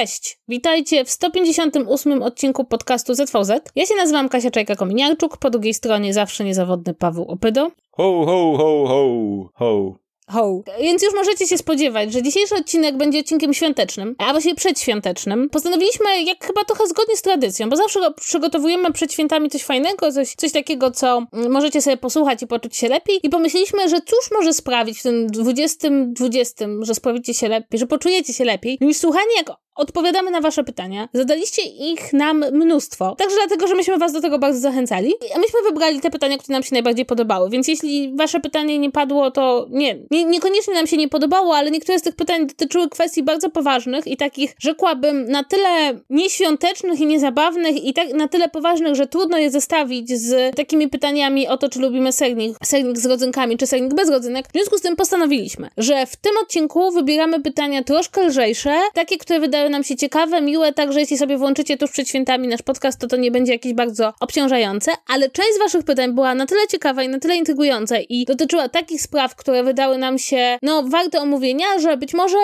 Cześć, witajcie w 158 odcinku podcastu ZVZ. Ja się nazywam Kasia Czajka-Kominiarczuk, po drugiej stronie zawsze niezawodny Paweł Opydo. Ho, ho, ho, ho, ho. Ho. Więc już możecie się spodziewać, że dzisiejszy odcinek będzie odcinkiem świątecznym, a właściwie przedświątecznym. Postanowiliśmy, jak chyba trochę zgodnie z tradycją, bo zawsze przygotowujemy przed świętami coś fajnego, coś, coś takiego, co możecie sobie posłuchać i poczuć się lepiej. I pomyśleliśmy, że cóż może sprawić w tym 2020, że sprawicie się lepiej, że poczujecie się lepiej, niż słuchanie, jak odpowiadamy na wasze pytania. Zadaliście ich nam mnóstwo. Także dlatego, że myśmy was do tego bardzo zachęcali. A myśmy wybrali te pytania, które nam się najbardziej podobały. Więc jeśli wasze pytanie nie padło, to nie, nie niekoniecznie nam się nie podobało, ale niektóre z tych pytań dotyczyły kwestii bardzo poważnych i takich, rzekłabym, na tyle nieświątecznych i niezabawnych i tak, na tyle poważnych, że trudno je zestawić z takimi pytaniami o to, czy lubimy sernik, sernik z rodzynkami, czy sernik bez rodzynek. W związku z tym postanowiliśmy, że w tym odcinku wybieramy pytania troszkę lżejsze, takie, które wydają nam się ciekawe, miłe, także jeśli sobie włączycie tuż przed świętami nasz podcast, to to nie będzie jakieś bardzo obciążające, ale część z waszych pytań była na tyle ciekawa i na tyle intrygująca i dotyczyła takich spraw, które wydały nam się, no, warte omówienia, że być może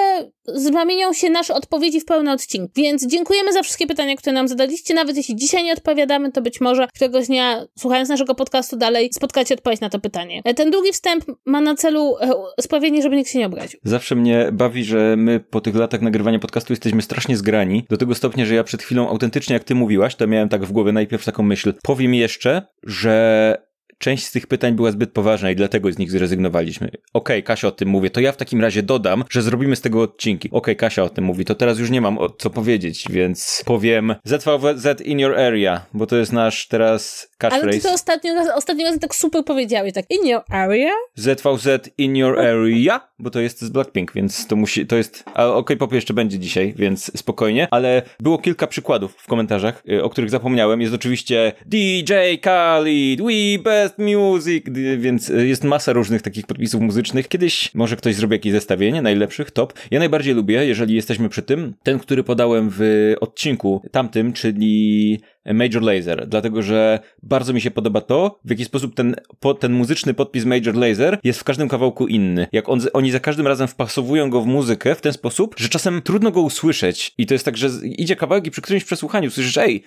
zamienią się nasze odpowiedzi w pełny odcinek. Więc dziękujemy za wszystkie pytania, które nam zadaliście. Nawet jeśli dzisiaj nie odpowiadamy, to być może któregoś dnia, słuchając naszego podcastu dalej, spotkacie odpowiedź na to pytanie. E, ten długi wstęp ma na celu e, sprawienie, żeby nikt się nie obraził. Zawsze mnie bawi, że my po tych latach nagrywania podcastu jesteśmy strasznie zgrani, do tego stopnia, że ja przed chwilą autentycznie, jak ty mówiłaś, to miałem tak w głowie najpierw taką myśl. Powiem jeszcze, że część z tych pytań była zbyt poważna i dlatego z nich zrezygnowaliśmy. Okej, okay, Kasia o tym mówi, to ja w takim razie dodam, że zrobimy z tego odcinki. Okej, okay, Kasia o tym mówi, to teraz już nie mam co powiedzieć, więc powiem ZVZ in your area, bo to jest nasz teraz Ale ty to ostatnio, ostatnio raz tak super powiedziałeś, tak in your area? ZVZ in your area, bo to jest z Blackpink, więc to musi, to jest, a okej, pop jeszcze będzie dzisiaj, więc spokojnie, ale było kilka przykładów w komentarzach, y, o których zapomniałem. Jest oczywiście DJ Khalid, We Best Music, więc e, jest masa różnych takich podpisów muzycznych. Kiedyś może ktoś zrobi jakieś zestawienie najlepszych, top. Ja najbardziej lubię, jeżeli jesteśmy przy tym, ten, który podałem w odcinku tamtym, czyli Major Laser, dlatego że bardzo mi się podoba to, w jaki sposób ten, po, ten muzyczny podpis Major Laser jest w każdym kawałku inny. Jak on, oni za każdym razem wpasowują go w muzykę w ten sposób, że czasem trudno go usłyszeć. I to jest tak, że idzie kawałek i przy którymś przesłuchaniu słyszysz, ej,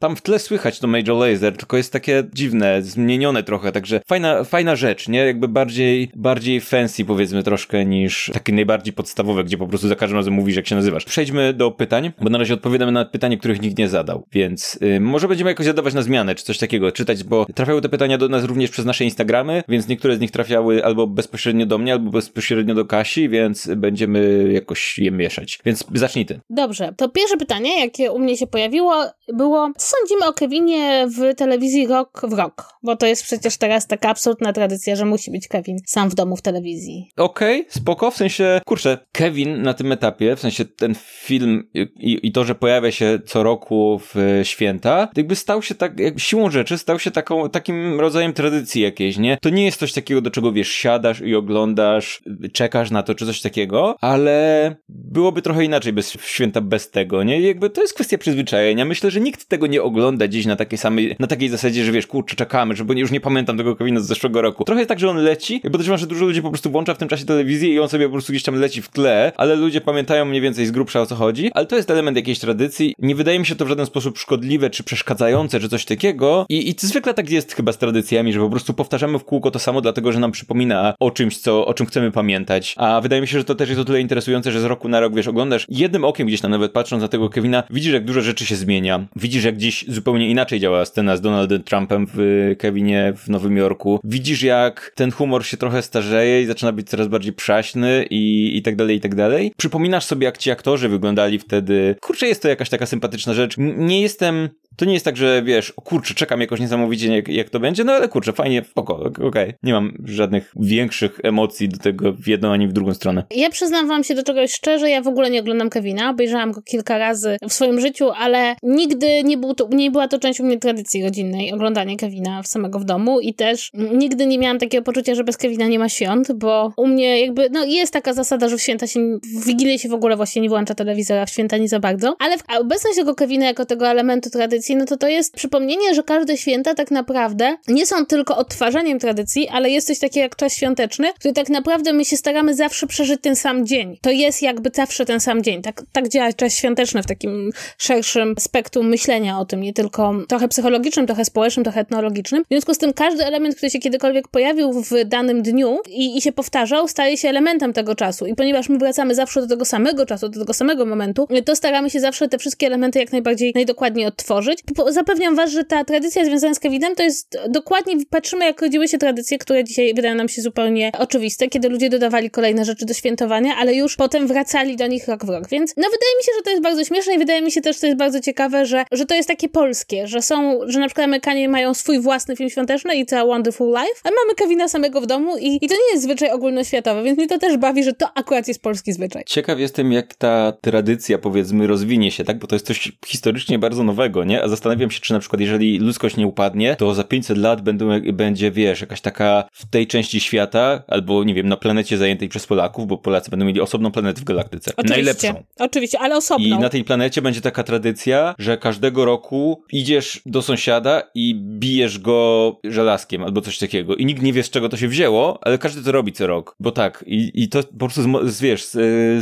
tam w tle słychać to Major Laser, tylko jest takie dziwne, zmienione trochę, także fajna, fajna rzecz, nie? Jakby bardziej, bardziej fancy powiedzmy troszkę niż takie najbardziej podstawowe, gdzie po prostu za każdym razem mówisz jak się nazywasz. Przejdźmy do pytań, bo na razie odpowiadamy na pytania, których nikt nie zadał, więc yy, może będziemy jakoś zadawać na zmianę, czy coś takiego, czytać, bo trafiały te pytania do nas również przez nasze Instagramy, więc niektóre z nich trafiały albo bezpośrednio do mnie, albo bezpośrednio do Kasi, więc będziemy jakoś je mieszać. Więc zacznij ty. Dobrze, to pierwsze pytanie, jakie u mnie się pojawiło, było sądzimy o Kevinie w telewizji rok w rok? Bo to jest przecież teraz taka absolutna tradycja, że musi być Kevin sam w domu w telewizji. Okej, okay, spoko, w sensie, kurczę, Kevin na tym etapie, w sensie ten film i, i to, że pojawia się co roku w święta, jakby stał się tak, siłą rzeczy, stał się taką, takim rodzajem tradycji jakiejś, nie? To nie jest coś takiego, do czego wiesz, siadasz i oglądasz, czekasz na to, czy coś takiego, ale byłoby trochę inaczej bez święta bez tego, nie? Jakby to jest kwestia przyzwyczajenia. Myślę, że nikt tego nie ogląda gdzieś na takiej samej, na takiej zasadzie, że wiesz, kurczę, czekamy, że już nie pamiętam tego Kevina z zeszłego roku. Trochę jest tak, że on leci, bo podejrzewam, że dużo ludzi po prostu włącza w tym czasie telewizję i on sobie po prostu gdzieś tam leci w tle, ale ludzie pamiętają mniej więcej z grubsza o co chodzi, ale to jest element jakiejś tradycji. Nie wydaje mi się to w żaden sposób szkodliwe czy przeszkadzające, czy coś takiego i, i zwykle tak jest chyba z tradycjami, że po prostu powtarzamy w kółko to samo, dlatego, że nam przypomina o czymś, co, o czym chcemy pamiętać. A wydaje mi się, że to też jest o tyle interesujące, że z roku na rok, wiesz, oglądasz jednym okiem gdzieś tam nawet patrząc na tego Kevina, widzisz jak dużo rzeczy się zmienia. Widzisz jak gdzieś zupełnie inaczej działa scena z Donaldem Trumpem w Kevinie w Nowym Jorku. Widzisz, jak ten humor się trochę starzeje i zaczyna być coraz bardziej przaśny i, i tak dalej, i tak dalej. Przypominasz sobie, jak ci aktorzy wyglądali wtedy. Kurczę, jest to jakaś taka sympatyczna rzecz. Nie jestem to nie jest tak, że wiesz, o kurczę, czekam jakoś niesamowicie, jak, jak to będzie, no ale kurczę, fajnie, spoko, okej. Okay. Nie mam żadnych większych emocji do tego w jedną ani w drugą stronę. Ja przyznam wam się do czegoś szczerze, ja w ogóle nie oglądam Kevina, obejrzałam go kilka razy w swoim życiu, ale nigdy nie, był to, nie była to część u mnie tradycji rodzinnej, oglądanie Kevina samego w domu i też nigdy nie miałam takiego poczucia, że bez Kevina nie ma świąt, bo u mnie jakby, no jest taka zasada, że w święta się, w Wigilię się w ogóle właśnie nie włącza telewizora, w święta nie za bardzo, ale w, obecność tego Kevina jako tego elementu tradycji tradycji, no to to jest przypomnienie, że każde święta tak naprawdę nie są tylko odtwarzaniem tradycji, ale jest coś takiego jak czas świąteczny, który tak naprawdę my się staramy zawsze przeżyć ten sam dzień. To jest jakby zawsze ten sam dzień. Tak, tak działa czas świąteczny w takim szerszym spektrum myślenia o tym, nie tylko trochę psychologicznym, trochę społecznym, trochę etnologicznym. W związku z tym każdy element, który się kiedykolwiek pojawił w danym dniu i, i się powtarzał, staje się elementem tego czasu. I ponieważ my wracamy zawsze do tego samego czasu, do tego samego momentu, to staramy się zawsze te wszystkie elementy jak najbardziej, najdokładniej odtworzyć. Zapewniam was, że ta tradycja związana z Kevinem to jest dokładnie, patrzymy jak rodziły się tradycje, które dzisiaj wydają nam się zupełnie oczywiste, kiedy ludzie dodawali kolejne rzeczy do świętowania, ale już potem wracali do nich rok w rok. Więc no wydaje mi się, że to jest bardzo śmieszne i wydaje mi się też, że to jest bardzo ciekawe, że, że to jest takie polskie, że są, że na przykład Amerykanie mają swój własny film świąteczny i to Wonderful Life, a mamy Kevina samego w domu i, i to nie jest zwyczaj ogólnoświatowy, więc mnie to też bawi, że to akurat jest polski zwyczaj. Ciekaw jestem, jak ta tradycja, powiedzmy, rozwinie się, tak? Bo to jest coś historycznie bardzo nowego, nie? A zastanawiam się, czy na przykład, jeżeli ludzkość nie upadnie, to za 500 lat będą, będzie, wiesz, jakaś taka w tej części świata, albo nie wiem, na planecie zajętej przez Polaków, bo Polacy będą mieli osobną planetę w galaktyce. Oczywiście, Najlepszą. Oczywiście, ale osobną. I na tej planecie będzie taka tradycja, że każdego roku idziesz do sąsiada i bijesz go żelazkiem albo coś takiego. I nikt nie wie, z czego to się wzięło, ale każdy to robi co rok. Bo tak, i, i to po prostu, z, wiesz, z,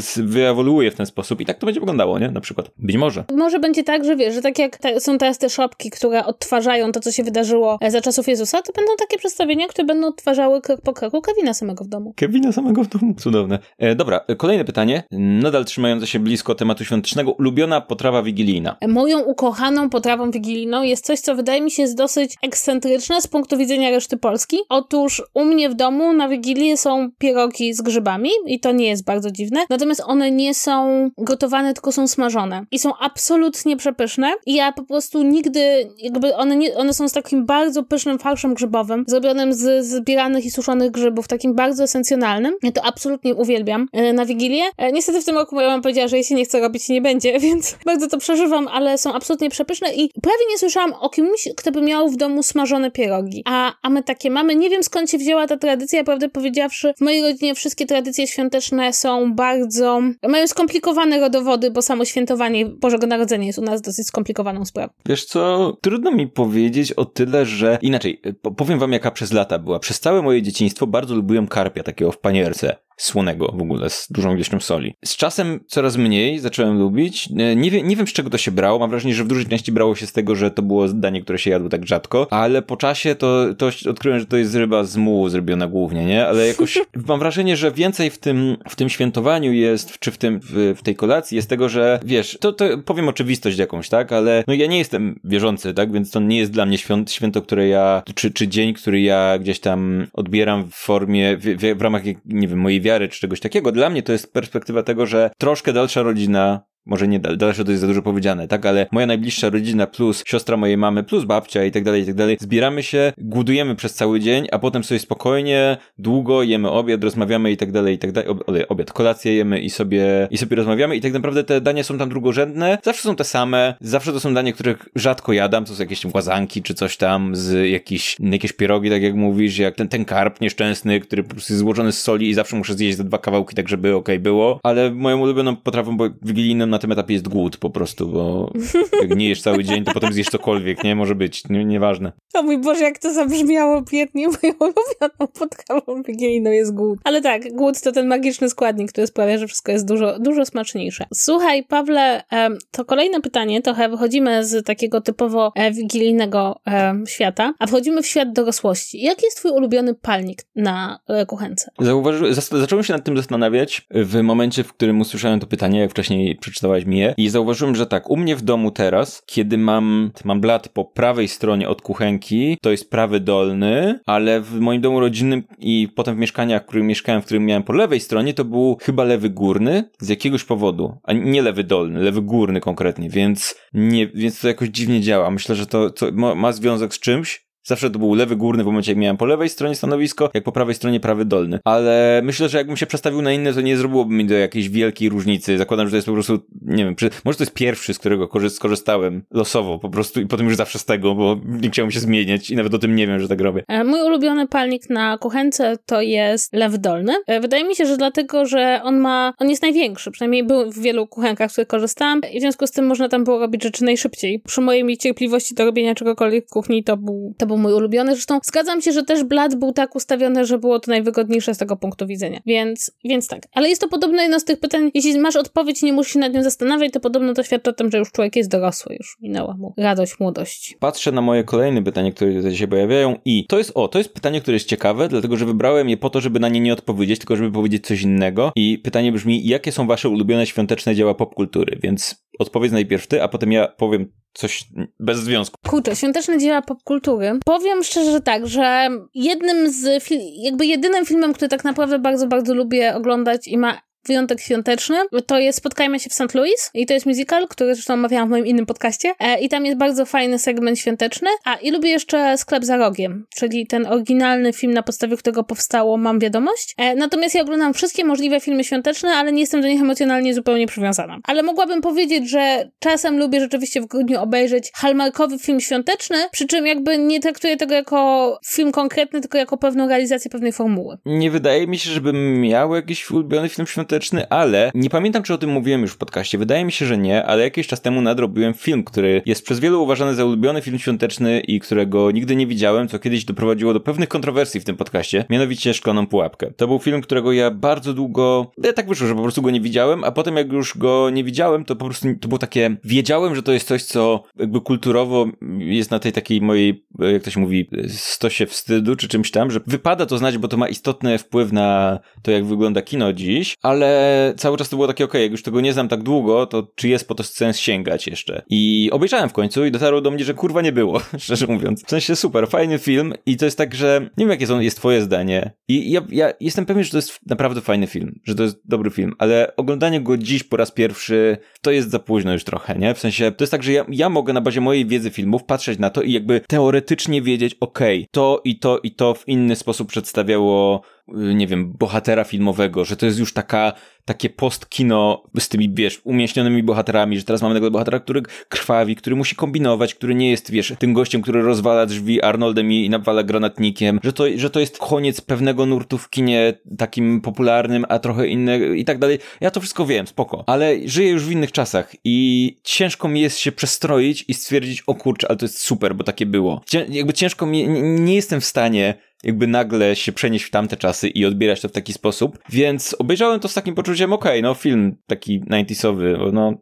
z, wyewoluuje w ten sposób. I tak to będzie wyglądało, nie? Na przykład. Być może. Może będzie tak, że wiesz, że tak jak te, są teraz te szopki, które odtwarzają to, co się wydarzyło za czasów Jezusa, to będą takie przedstawienia, które będą odtwarzały krok po kroku Kevina samego w domu. Kevina samego w domu. Cudowne. E, dobra, kolejne pytanie. Nadal trzymające się blisko tematu świątecznego. Ulubiona potrawa wigilijna. Moją ukochaną potrawą wigilijną jest coś, co wydaje mi się jest dosyć ekscentryczne z punktu widzenia reszty Polski. Otóż u mnie w domu na Wigilię są pierogi z grzybami i to nie jest bardzo dziwne. Natomiast one nie są gotowane, tylko są smażone. I są absolutnie przepyszne. I ja po prostu nigdy, jakby one, nie, one są z takim bardzo pysznym farszem grzybowym, zrobionym z zbieranych i suszonych grzybów, takim bardzo esencjonalnym. Ja to absolutnie uwielbiam e, na Wigilię. E, niestety w tym roku moja mama powiedziała, że jeśli nie chce robić, nie będzie, więc bardzo to przeżywam, ale są absolutnie przepyszne i prawie nie słyszałam o kimś, kto by miał w domu smażone pierogi. A, a my takie mamy. Nie wiem skąd się wzięła ta tradycja, prawdę powiedziawszy. W mojej rodzinie wszystkie tradycje świąteczne są bardzo... mają skomplikowane rodowody, bo samo świętowanie Bożego Narodzenia jest u nas dosyć skomplikowaną sprawą. Wiesz co, trudno mi powiedzieć o tyle, że... Inaczej, powiem wam jaka przez lata była. Przez całe moje dzieciństwo bardzo lubiłem karpia takiego w panierce słonego w ogóle, z dużą ilością soli. Z czasem coraz mniej zacząłem lubić. Nie wiem, nie wiem z czego to się brało. Mam wrażenie, że w dużej części brało się z tego, że to było danie, które się jadło tak rzadko, ale po czasie to, to odkryłem, że to jest ryba z mułu zrobiona głównie, nie? Ale jakoś mam wrażenie, że więcej w tym, w tym świętowaniu jest, czy w tym, w, w tej kolacji jest tego, że wiesz, to, to powiem oczywistość jakąś, tak? Ale no ja nie jestem wierzący, tak? Więc to nie jest dla mnie święto, święto które ja, czy, czy dzień, który ja gdzieś tam odbieram w formie, w, w, w ramach, nie wiem, mojej wiary czy czegoś takiego. Dla mnie to jest perspektywa tego, że troszkę dalsza rodzina może nie dalsze to jest za dużo powiedziane, tak, ale moja najbliższa rodzina plus siostra mojej mamy plus babcia i tak dalej, i tak dalej. Zbieramy się, głodujemy przez cały dzień, a potem sobie spokojnie, długo jemy obiad, rozmawiamy i tak dalej, i tak dalej. Obiad, kolację jemy i sobie, i sobie rozmawiamy. I tak naprawdę te dania są tam drugorzędne, zawsze są te same, zawsze to są dania, których rzadko jadam, to są jakieś łazanki czy coś tam z jakiś, jakieś pierogi, tak jak mówisz, jak ten, ten karp nieszczęsny, który po prostu jest złożony z soli i zawsze muszę zjeść te dwa kawałki, tak żeby okej okay było, ale moją ulubioną potrawą wigilijną na tym etapie jest głód po prostu, bo jak nie jesz cały dzień, to potem zjesz cokolwiek, nie? Może być, nie, nieważne. O mój Boże, jak to zabrzmiało biednie, moją ulubioną podkawą wigilijną jest głód. Ale tak, głód to ten magiczny składnik, który sprawia, że wszystko jest dużo, dużo smaczniejsze. Słuchaj, Pawle, to kolejne pytanie, trochę wychodzimy z takiego typowo e, wigilijnego świata, a wchodzimy w świat dorosłości. Jaki jest twój ulubiony palnik na e, kuchence? Zauważyłem, zacząłem się nad tym zastanawiać w momencie, w którym usłyszałem to pytanie, jak wcześniej przeczytałaś mi je i zauważyłem, że tak, u mnie w domu teraz, kiedy mam, mam blat po prawej stronie od kuchenki, to jest prawy dolny, ale w moim domu rodzinnym i potem w mieszkaniach, w którym mieszkałem, w którym miałem po lewej stronie, to był chyba lewy górny z jakiegoś powodu, a nie lewy dolny, lewy górny konkretnie, więc nie, więc to jakoś dziwnie działa. Myślę, że to, to ma związek z czymś, Zawsze to był lewy górny w momencie, jak miałem po lewej stronie stanowisko, jak po prawej stronie prawy dolny. Ale myślę, że jakbym się przestawił na inne, to nie zrobiłoby mi do jakiejś wielkiej różnicy. Zakładam, że to jest po prostu, nie wiem, może to jest pierwszy, z którego skorzystałem losowo po prostu i potem już zawsze z tego, bo nie chciałem się zmieniać i nawet o tym nie wiem, że tak robię. E, mój ulubiony palnik na kuchence to jest lew dolny. E, wydaje mi się, że dlatego, że on ma, on jest największy, przynajmniej był w wielu kuchenkach, z których korzystałam i w związku z tym można tam było robić rzeczy najszybciej. Przy mojej cierpliwości do robienia czegokolwiek w kuchni to był, to był mój ulubiony. Zresztą zgadzam się, że też blat był tak ustawiony, że było to najwygodniejsze z tego punktu widzenia. Więc, więc tak. Ale jest to podobno jedno z tych pytań, jeśli masz odpowiedź i nie musisz się nad nią zastanawiać, to podobno to świadczy o tym, że już człowiek jest dorosły, już minęła mu radość młodości. Patrzę na moje kolejne pytania, które tutaj się pojawiają i to jest, o, to jest pytanie, które jest ciekawe, dlatego, że wybrałem je po to, żeby na nie nie odpowiedzieć, tylko żeby powiedzieć coś innego i pytanie brzmi, jakie są wasze ulubione świąteczne dzieła popkultury, więc odpowiedz najpierw ty, a potem ja powiem coś bez związku. Kurczę, świąteczne dzieła popkultury. Powiem szczerze, że tak, że jednym z, jakby jedynym filmem, który tak naprawdę bardzo, bardzo lubię oglądać i ma wyjątek świąteczny, to jest Spotkajmy się w St. Louis i to jest musical, który zresztą omawiałam w moim innym podcaście e, i tam jest bardzo fajny segment świąteczny. A i lubię jeszcze Sklep za rogiem, czyli ten oryginalny film, na podstawie którego powstało Mam Wiadomość. E, natomiast ja oglądam wszystkie możliwe filmy świąteczne, ale nie jestem do nich emocjonalnie zupełnie przywiązana. Ale mogłabym powiedzieć, że czasem lubię rzeczywiście w grudniu obejrzeć hallmarkowy film świąteczny, przy czym jakby nie traktuję tego jako film konkretny, tylko jako pewną realizację pewnej formuły. Nie wydaje mi się, żebym miał jakiś ulubiony film świąteczny ale nie pamiętam, czy o tym mówiłem już w podcaście. Wydaje mi się, że nie, ale jakiś czas temu nadrobiłem film, który jest przez wielu uważany za ulubiony film świąteczny i którego nigdy nie widziałem, co kiedyś doprowadziło do pewnych kontrowersji w tym podcaście, mianowicie Szklaną Pułapkę. To był film, którego ja bardzo długo, ja tak wyszło, że po prostu go nie widziałem, a potem jak już go nie widziałem, to po prostu to było takie, wiedziałem, że to jest coś, co jakby kulturowo jest na tej takiej mojej, jak to się mówi, stosie wstydu, czy czymś tam, że wypada to znać, bo to ma istotny wpływ na to, jak wygląda kino dziś, ale ale cały czas to było takie, okej, okay, jak już tego nie znam tak długo, to czy jest po to sens sięgać jeszcze? I obejrzałem w końcu i dotarło do mnie, że kurwa nie było, szczerze mówiąc. W sensie super, fajny film i to jest tak, że nie wiem, jakie są, jest twoje zdanie. I ja, ja jestem pewien, że to jest naprawdę fajny film, że to jest dobry film, ale oglądanie go dziś po raz pierwszy, to jest za późno już trochę, nie? W sensie, to jest tak, że ja, ja mogę na bazie mojej wiedzy filmów patrzeć na to i jakby teoretycznie wiedzieć, okej, okay, to i to i to w inny sposób przedstawiało nie wiem, bohatera filmowego, że to jest już taka, takie post-kino z tymi, wiesz, umieśnionymi bohaterami, że teraz mamy tego bohatera, który krwawi, który musi kombinować, który nie jest, wiesz, tym gościem, który rozwala drzwi Arnoldem i nawala granatnikiem, że to, że to jest koniec pewnego nurtu w kinie takim popularnym, a trochę innego i tak dalej. Ja to wszystko wiem, spoko, ale żyję już w innych czasach i ciężko mi jest się przestroić i stwierdzić, o kurczę, ale to jest super, bo takie było. Cię, jakby ciężko mi, nie, nie jestem w stanie jakby nagle się przenieść w tamte czasy i odbierać to w taki sposób. Więc obejrzałem to z takim poczuciem, okej, okay, no film taki 90sowy, no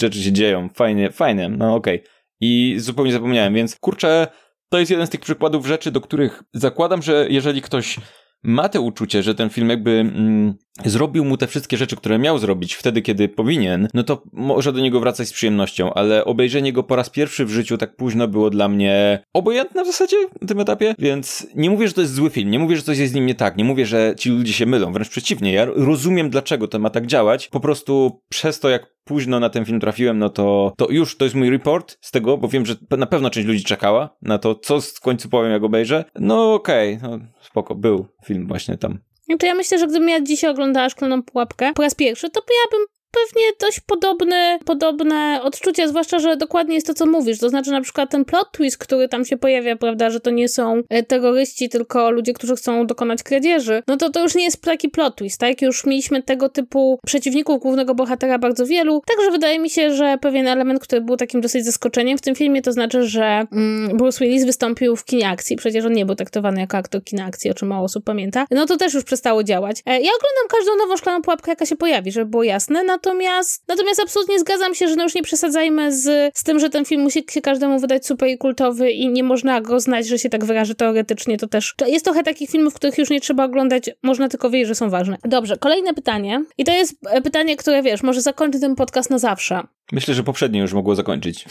rzeczy się dzieją, fajnie, fajnie, no okej. Okay. I zupełnie zapomniałem, więc kurczę, to jest jeden z tych przykładów rzeczy, do których zakładam, że jeżeli ktoś ma te uczucie, że ten film jakby mm, zrobił mu te wszystkie rzeczy, które miał zrobić wtedy, kiedy powinien, no to może do niego wracać z przyjemnością, ale obejrzenie go po raz pierwszy w życiu tak późno było dla mnie obojętne w zasadzie na tym etapie, więc nie mówię, że to jest zły film, nie mówię, że coś jest z nim nie tak, nie mówię, że ci ludzie się mylą, wręcz przeciwnie, ja rozumiem, dlaczego to ma tak działać, po prostu przez to, jak późno na ten film trafiłem, no to, to już to jest mój report z tego, bo wiem, że na pewno część ludzi czekała na to, co w końcu powiem, jak obejrzę. No okej, okay, no spoko, był film właśnie tam. To ja myślę, że gdybym ja dzisiaj oglądała Szklaną Pułapkę po raz pierwszy, to ja bym pewnie dość podobne, podobne odczucia, zwłaszcza, że dokładnie jest to, co mówisz. To znaczy na przykład ten plot twist, który tam się pojawia, prawda, że to nie są e, terroryści, tylko ludzie, którzy chcą dokonać kradzieży, no to to już nie jest taki plot twist, tak? Już mieliśmy tego typu przeciwników głównego bohatera bardzo wielu, także wydaje mi się, że pewien element, który był takim dosyć zaskoczeniem w tym filmie, to znaczy, że mm, Bruce Willis wystąpił w kinie akcji, przecież on nie był traktowany jako aktor kina akcji, o czym mało osób pamięta, no to też już przestało działać. E, ja oglądam każdą nową szklaną pułapkę, jaka się pojawi, żeby było jasne, Natomiast, natomiast absolutnie zgadzam się, że no już nie przesadzajmy z, z tym, że ten film musi się każdemu wydać super i kultowy i nie można go znać, że się tak wyrażę teoretycznie, to też jest trochę takich filmów, których już nie trzeba oglądać, można tylko wiedzieć, że są ważne. Dobrze, kolejne pytanie i to jest e, pytanie, które wiesz, może zakończy ten podcast na zawsze. Myślę, że poprzednie już mogło zakończyć.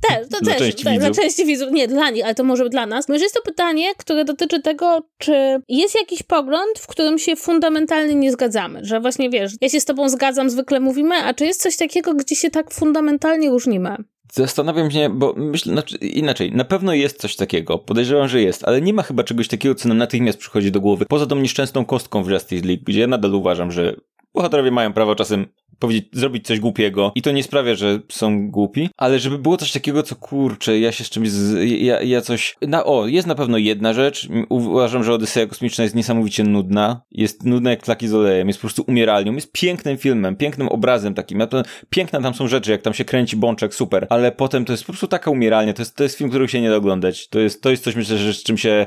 Też, to dla też, części tak, dla części widzów. Nie, dla nich, ale to może dla nas. Może jest to pytanie, które dotyczy tego, czy jest jakiś pogląd, w którym się fundamentalnie nie zgadzamy. Że właśnie wiesz, ja się z tobą zgadzam, zwykle mówimy, a czy jest coś takiego, gdzie się tak fundamentalnie różnimy? Zastanawiam się, bo myślę, znaczy inaczej, na pewno jest coś takiego, podejrzewam, że jest, ale nie ma chyba czegoś takiego, co nam natychmiast przychodzi do głowy, poza tą nieszczęsną kostką w Justice League, gdzie ja nadal uważam, że bohaterowie mają prawo czasem powiedzieć, zrobić coś głupiego. I to nie sprawia, że są głupi, ale żeby było coś takiego, co kurczę, ja się z czymś, z, ja, ja coś, na, o, jest na pewno jedna rzecz, uważam, że Odyseja Kosmiczna jest niesamowicie nudna, jest nudna jak flaki z olejem, jest po prostu umieralnią, jest pięknym filmem, pięknym obrazem takim, ja to, piękne tam są rzeczy, jak tam się kręci bączek, super, ale potem to jest po prostu taka umieralnia, to jest, to jest film, który się nie da oglądać, to jest, to jest coś, myślę, że z czym się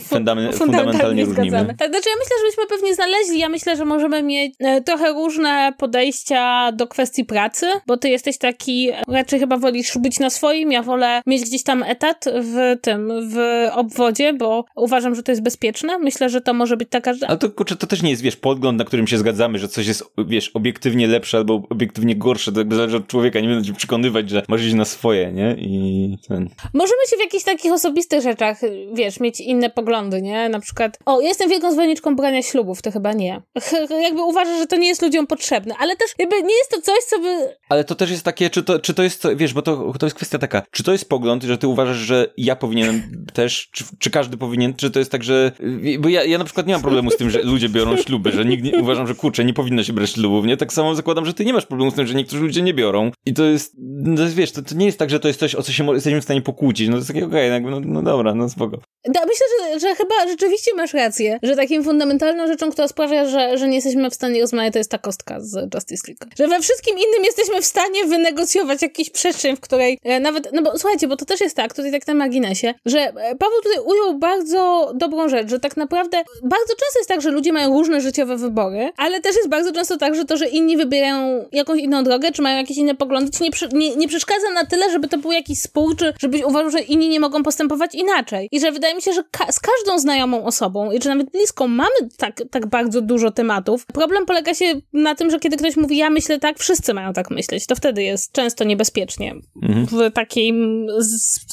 fundamentalnie, fundamentalnie różnimy. Zgadzamy. Tak, znaczy ja myślę, że byśmy pewnie znaleźli, ja myślę, że możemy mieć e, trochę różne podejścia do kwestii pracy, bo ty jesteś taki, raczej chyba wolisz być na swoim, ja wolę mieć gdzieś tam etat w tym, w obwodzie, bo uważam, że to jest bezpieczne. Myślę, że to może być taka... Ale to, kurczę, to też nie jest, wiesz, podgląd, na którym się zgadzamy, że coś jest, wiesz, obiektywnie lepsze albo obiektywnie gorsze, to jakby zależy od człowieka, nie będę ci przekonywać, że masz iść na swoje, nie? I ten... Możemy się w jakichś takich osobistych rzeczach, wiesz, mieć inne poglądy, nie? Na przykład, o, jestem wielką zwolenniczką brania ślubów, to chyba nie. jakby uważam, że to nie jest ludziom potrzebne, ale też jakby nie jest to coś, co by... Ale to też jest takie, czy to, czy to jest, wiesz, bo to, to jest kwestia taka, czy to jest pogląd, że ty uważasz, że ja powinienem też, czy, czy każdy powinien, czy to jest tak, że, bo ja, ja na przykład nie mam problemu z tym, że ludzie biorą śluby, że nikt nie, uważam, że kurczę, nie powinno się brać ślubów, nie? Tak samo zakładam, że ty nie masz problemu z tym, że niektórzy ludzie nie biorą i to jest, no wiesz, to, to nie jest tak, że to jest coś, o co się jesteśmy w stanie pokłócić, no to jest takie okej, okay, no, no dobra, no spoko. Da, myślę, że, że chyba rzeczywiście masz rację, że takim fundamentalną rzeczą, która sprawia, że, że nie jesteśmy w stanie rozmawiać, to jest ta kostka z Justice League. Że we wszystkim innym jesteśmy w stanie wynegocjować jakiś przestrzeń, w której e, nawet, no bo słuchajcie, bo to też jest tak, tutaj tak na marginesie, że e, Paweł tutaj ujął bardzo dobrą rzecz, że tak naprawdę bardzo często jest tak, że ludzie mają różne życiowe wybory, ale też jest bardzo często tak, że to, że inni wybierają jakąś inną drogę, czy mają jakieś inne poglądy, ci nie, nie, nie przeszkadza na tyle, żeby to był jakiś spór, czy żebyś uważał, że inni nie mogą postępować inaczej. I że wydaje mi się, że ka z każdą znajomą osobą, i czy nawet bliską, mamy tak, tak bardzo dużo tematów. Problem polega się na tym, że kiedy ktoś mówi, ja myślę tak, wszyscy mają tak myśleć. To wtedy jest często niebezpiecznie mhm. w takim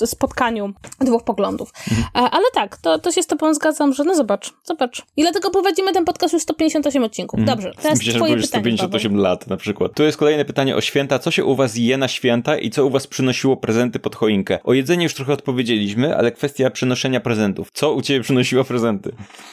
spotkaniu dwóch poglądów. Mhm. Ale tak, to, to się z tobą zgadzam, że no zobacz, zobacz. I dlatego prowadzimy ten podcast już 158 odcinków. Mhm. Dobrze, teraz Myślę, twoje że 158 lat na przykład. Tu jest kolejne pytanie o święta. Co się u was je na święta i co u was przynosiło prezenty pod choinkę? O jedzenie już trochę odpowiedzieliśmy, ale kwestia przynoszenia prezentów. Co u ciebie przynosiło prezenty?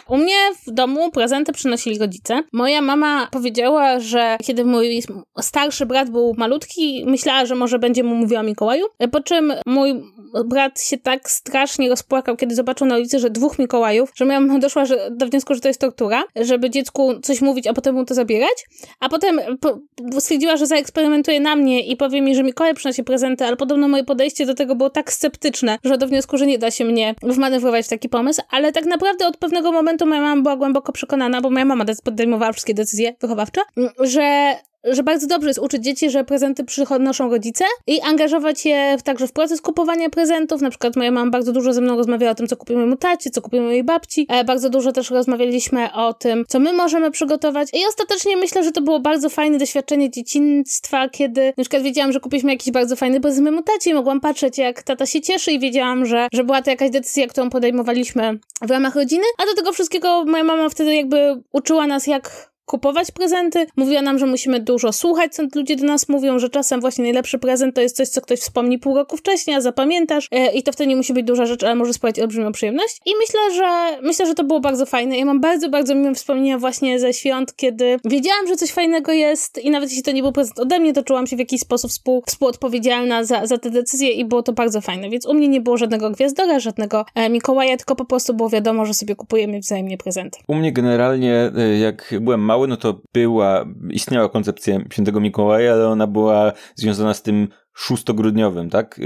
U mnie w domu prezenty przynosili rodzice. Moja mama powiedziała, że kiedy mój starszy brat był malutki, myślała, że może będzie mu mówiła o Mikołaju, po czym mój brat się tak strasznie rozpłakał, kiedy zobaczył na ulicy, że dwóch Mikołajów, że miałam doszła że, do wniosku, że to jest tortura, żeby dziecku coś mówić, a potem mu to zabierać, a potem po, stwierdziła, że zaeksperymentuje na mnie i powie mi, że Mikołaj przynosi prezenty, ale podobno moje podejście do tego było tak sceptyczne, że do wniosku, że nie da się mnie wmanewrować w taki pomysł, ale tak naprawdę od pewnego momentu moja mama była głęboko przekonana, bo moja mama podejmowała wszystkie decyzje wychowawcze, że że bardzo dobrze jest uczyć dzieci, że prezenty przynoszą rodzice i angażować je także w proces kupowania prezentów. Na przykład moja mama bardzo dużo ze mną rozmawiała o tym, co kupimy mu tacie, co kupimy mojej babci. E, bardzo dużo też rozmawialiśmy o tym, co my możemy przygotować. I ostatecznie myślę, że to było bardzo fajne doświadczenie dzieciństwa, kiedy na przykład wiedziałam, że kupiliśmy jakiś bardzo fajny prezent mojemu tacie i mogłam patrzeć, jak tata się cieszy i wiedziałam, że, że była to jakaś decyzja, którą podejmowaliśmy w ramach rodziny. A do tego wszystkiego moja mama wtedy jakby uczyła nas, jak kupować prezenty. Mówiła nam, że musimy dużo słuchać, co ludzie do nas mówią, że czasem właśnie najlepszy prezent to jest coś, co ktoś wspomni pół roku wcześniej, a zapamiętasz e, i to wtedy nie musi być duża rzecz, ale może sprawić olbrzymią przyjemność. I myślę, że myślę, że to było bardzo fajne. Ja mam bardzo, bardzo miłe wspomnienia właśnie ze świąt, kiedy wiedziałam, że coś fajnego jest i nawet jeśli to nie był prezent ode mnie, to czułam się w jakiś sposób współ, współodpowiedzialna za, za te decyzje i było to bardzo fajne. Więc u mnie nie było żadnego gwiazdora, żadnego e, Mikołaja, tylko po prostu było wiadomo, że sobie kupujemy wzajemnie prezenty. U mnie generalnie, e, jak byłem mały, mały, no to była, istniała koncepcja świętego Mikołaja, ale ona była związana z tym szóstogrudniowym, tak?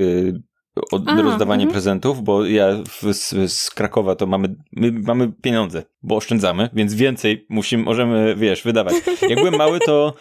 Od, rozdawanie mhm. prezentów, bo ja w, z, z, Krakowa to mamy, my mamy pieniądze, bo oszczędzamy, więc więcej musimy, możemy, wiesz, wydawać. Jak byłem mały, to,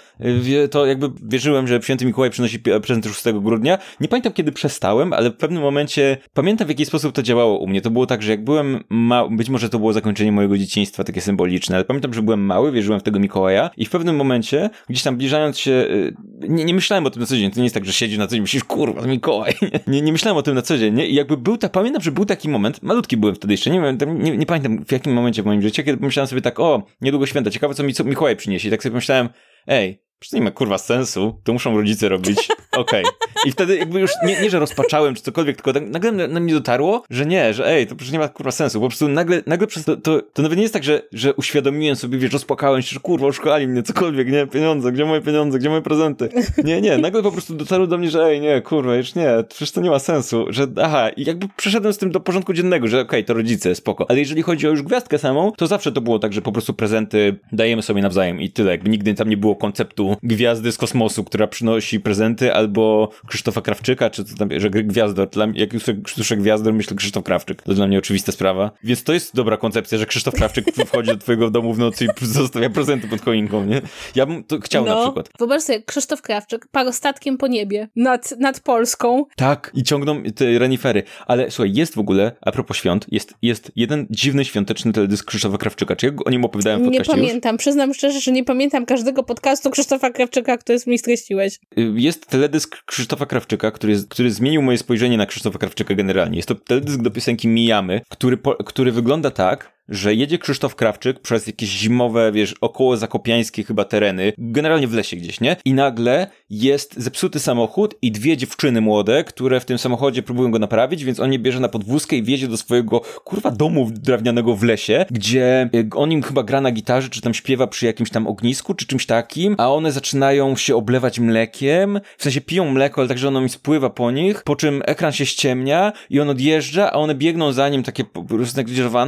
to jakby wierzyłem, że święty Mikołaj przynosi prezenty 6 grudnia. Nie pamiętam, kiedy przestałem, ale w pewnym momencie pamiętam, w jaki sposób to działało u mnie. To było tak, że jak byłem mały, być może to było zakończenie mojego dzieciństwa, takie symboliczne, ale pamiętam, że byłem mały, wierzyłem w tego Mikołaja i w pewnym momencie, gdzieś tam zbliżając się, y, nie, nie myślałem o tym na co dzień. To nie jest tak, że siedzisz na co dzień myślisz, kurwa, Mikołaj. Nie, nie myślałem o tym na co dzień, nie? I jakby był tak, pamiętam, że był taki moment, malutki byłem wtedy jeszcze, nie, nie, nie pamiętam w jakim momencie w moim życiu, kiedy pomyślałem sobie tak, o, niedługo święta, ciekawe co mi co Mikołaj przyniesie. I tak sobie pomyślałem, ej, Przecież nie ma kurwa sensu, to muszą rodzice robić. Okej. Okay. I wtedy jakby już nie, nie, że rozpaczałem czy cokolwiek, tylko tak nagle na, mnie dotarło, że nie, że ej, to przecież nie ma kurwa sensu. Po prostu nagle, nagle przez to, to, to nawet nie jest tak, że, że uświadomiłem sobie, wiesz, rozpłakałem się, że kurwa, oszukali mnie, cokolwiek, nie, pieniądze, gdzie moje pieniądze, gdzie moje prezenty. Nie, nie, nagle po prostu dotarło do mnie, że ej, nie, kurwa, już nie, przecież to nie ma sensu, że aha, i jakby przeszedłem z tym do porządku dziennego, że okej, okay, to rodzice, spoko. Ale jeżeli chodzi o już gwiazdkę samą, to zawsze to było tak, że po prostu prezenty dajemy sobie nawzajem i tyle, jakby nigdy tam nie było konceptu gwiazdy z kosmosu, która przynosi prezenty, albo Krzysztofa Krawczyka, czy co tam, że Gwiazdor, jak już słyszę Gwiazdor, myślę Krzysztof Krawczyk. To dla mnie oczywista sprawa. Więc to jest dobra koncepcja, że Krzysztof Krawczyk wchodzi do twojego domu w nocy i zostawia prezenty pod choinką, nie? Ja bym to chciał no, na przykład. Wyobraź sobie, Krzysztof Krawczyk parostatkiem po niebie nad, nad Polską. Tak, i ciągną te renifery. Ale słuchaj, jest w ogóle, a propos świąt, jest, jest jeden dziwny świąteczny teledysk Krzysztofa Krawczyka. Czy ja o nim opowiadałem w podcaście Nie pamiętam, już? przyznam szczerze, że nie pamiętam każdego podcastu Krzysztofa Krawczyka, który mi streściłeś. Y, jest teledysk Krzysztofa Krawczyka, który, który zmienił moje spojrzenie na Krzysztofa Krawczyka generalnie. Jest to teledysk do piosenki Mijamy, który, który wygląda tak, że jedzie Krzysztof Krawczyk przez jakieś zimowe, wiesz, około zakopiańskie chyba tereny, generalnie w lesie gdzieś, nie? I nagle jest zepsuty samochód i dwie dziewczyny młode, które w tym samochodzie próbują go naprawić, więc on je bierze na podwózkę i wjedzie do swojego, kurwa, domu drewnianego w lesie, gdzie on im chyba gra na gitarze, czy tam śpiewa przy jakimś tam ognisku, czy czymś takim, a one zaczynają się oblewać mlekiem, w sensie piją mleko, ale także ono mi spływa po nich, po czym ekran się ściemnia i on odjeżdża, a one biegną za nim takie prostu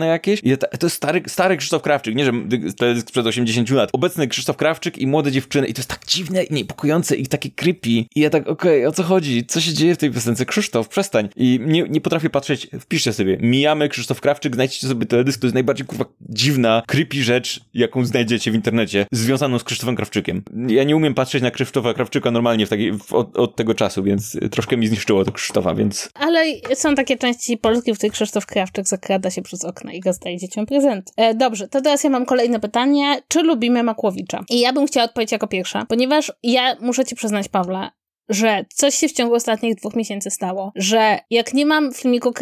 jakieś i to jest stary, stary Krzysztof Krawczyk, nie, że to jest sprzed 80 lat. Obecny Krzysztof Krawczyk i młode dziewczyny i to jest tak dziwne i niepokojące i takie creepy. I ja tak, okej, okay, o co chodzi? Co się dzieje w tej piosence? Krzysztof, przestań. I nie, nie potrafię patrzeć, wpiszcie sobie, mijamy Krzysztof Krawczyk, znajdźcie sobie teledysk, to jest najbardziej kurwa dziwna, creepy rzecz, jaką znajdziecie w internecie, związaną z Krzysztofem Krawczykiem. Ja nie umiem patrzeć na Krzysztofa Krawczyka normalnie w w, od, od, tego czasu, więc troszkę mi zniszczyło to Krzysztofa, więc... Ale są takie części Polski, w których Krzysztof Krawczyk zakrada się przez okna i go zdaje dzieciom prezent. E, dobrze, to teraz ja mam kolejne pytanie. Czy lubimy Makłowicza? I ja bym chciała odpowiedzieć jako pierwsza, ponieważ ja muszę ci przyznać, Pawle, że coś się w ciągu ostatnich dwóch miesięcy stało, że jak nie mam filmiku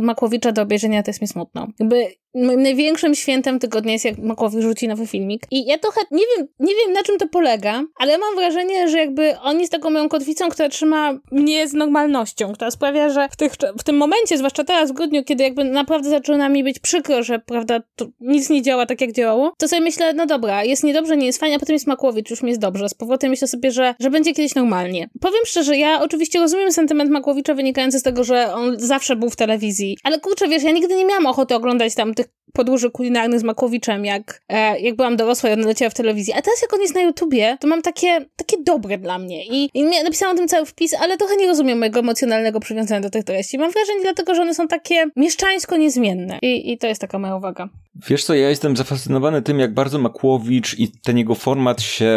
Makłowicza do obejrzenia, to jest mi smutno. Jakby moim największym świętem tygodnia jest jak Makłowicz rzuci nowy filmik. I ja trochę nie wiem, nie wiem na czym to polega, ale mam wrażenie, że jakby on jest taką moją kotwicą, która trzyma mnie z normalnością, która sprawia, że w, tych, w tym momencie, zwłaszcza teraz w grudniu, kiedy jakby naprawdę zaczyna mi być przykro, że prawda, nic nie działa tak jak działało, to sobie myślę, no dobra, jest niedobrze, nie jest fajnie, a potem jest Makłowicz, już mi jest dobrze. Z powrotem myślę sobie, że, że będzie kiedyś normalnie. Powiem szczerze, ja oczywiście rozumiem sentyment Makłowicza wynikający z tego, że on zawsze był w telewizji, ale kurczę, wiesz, ja nigdy nie miałam ochoty oglądać tam tych podróży kulinarnych z Makowiczem, jak, e, jak byłam dorosła i on leciała w telewizji. A teraz jak on jest na YouTubie, to mam takie, takie dobre dla mnie. I, i napisałam o tym cały wpis, ale trochę nie rozumiem mojego emocjonalnego przywiązania do tych treści. Mam wrażenie dlatego, że one są takie mieszczańsko niezmienne. I, i to jest taka moja uwaga. Wiesz co, ja jestem zafascynowany tym, jak bardzo Makłowicz i ten jego format się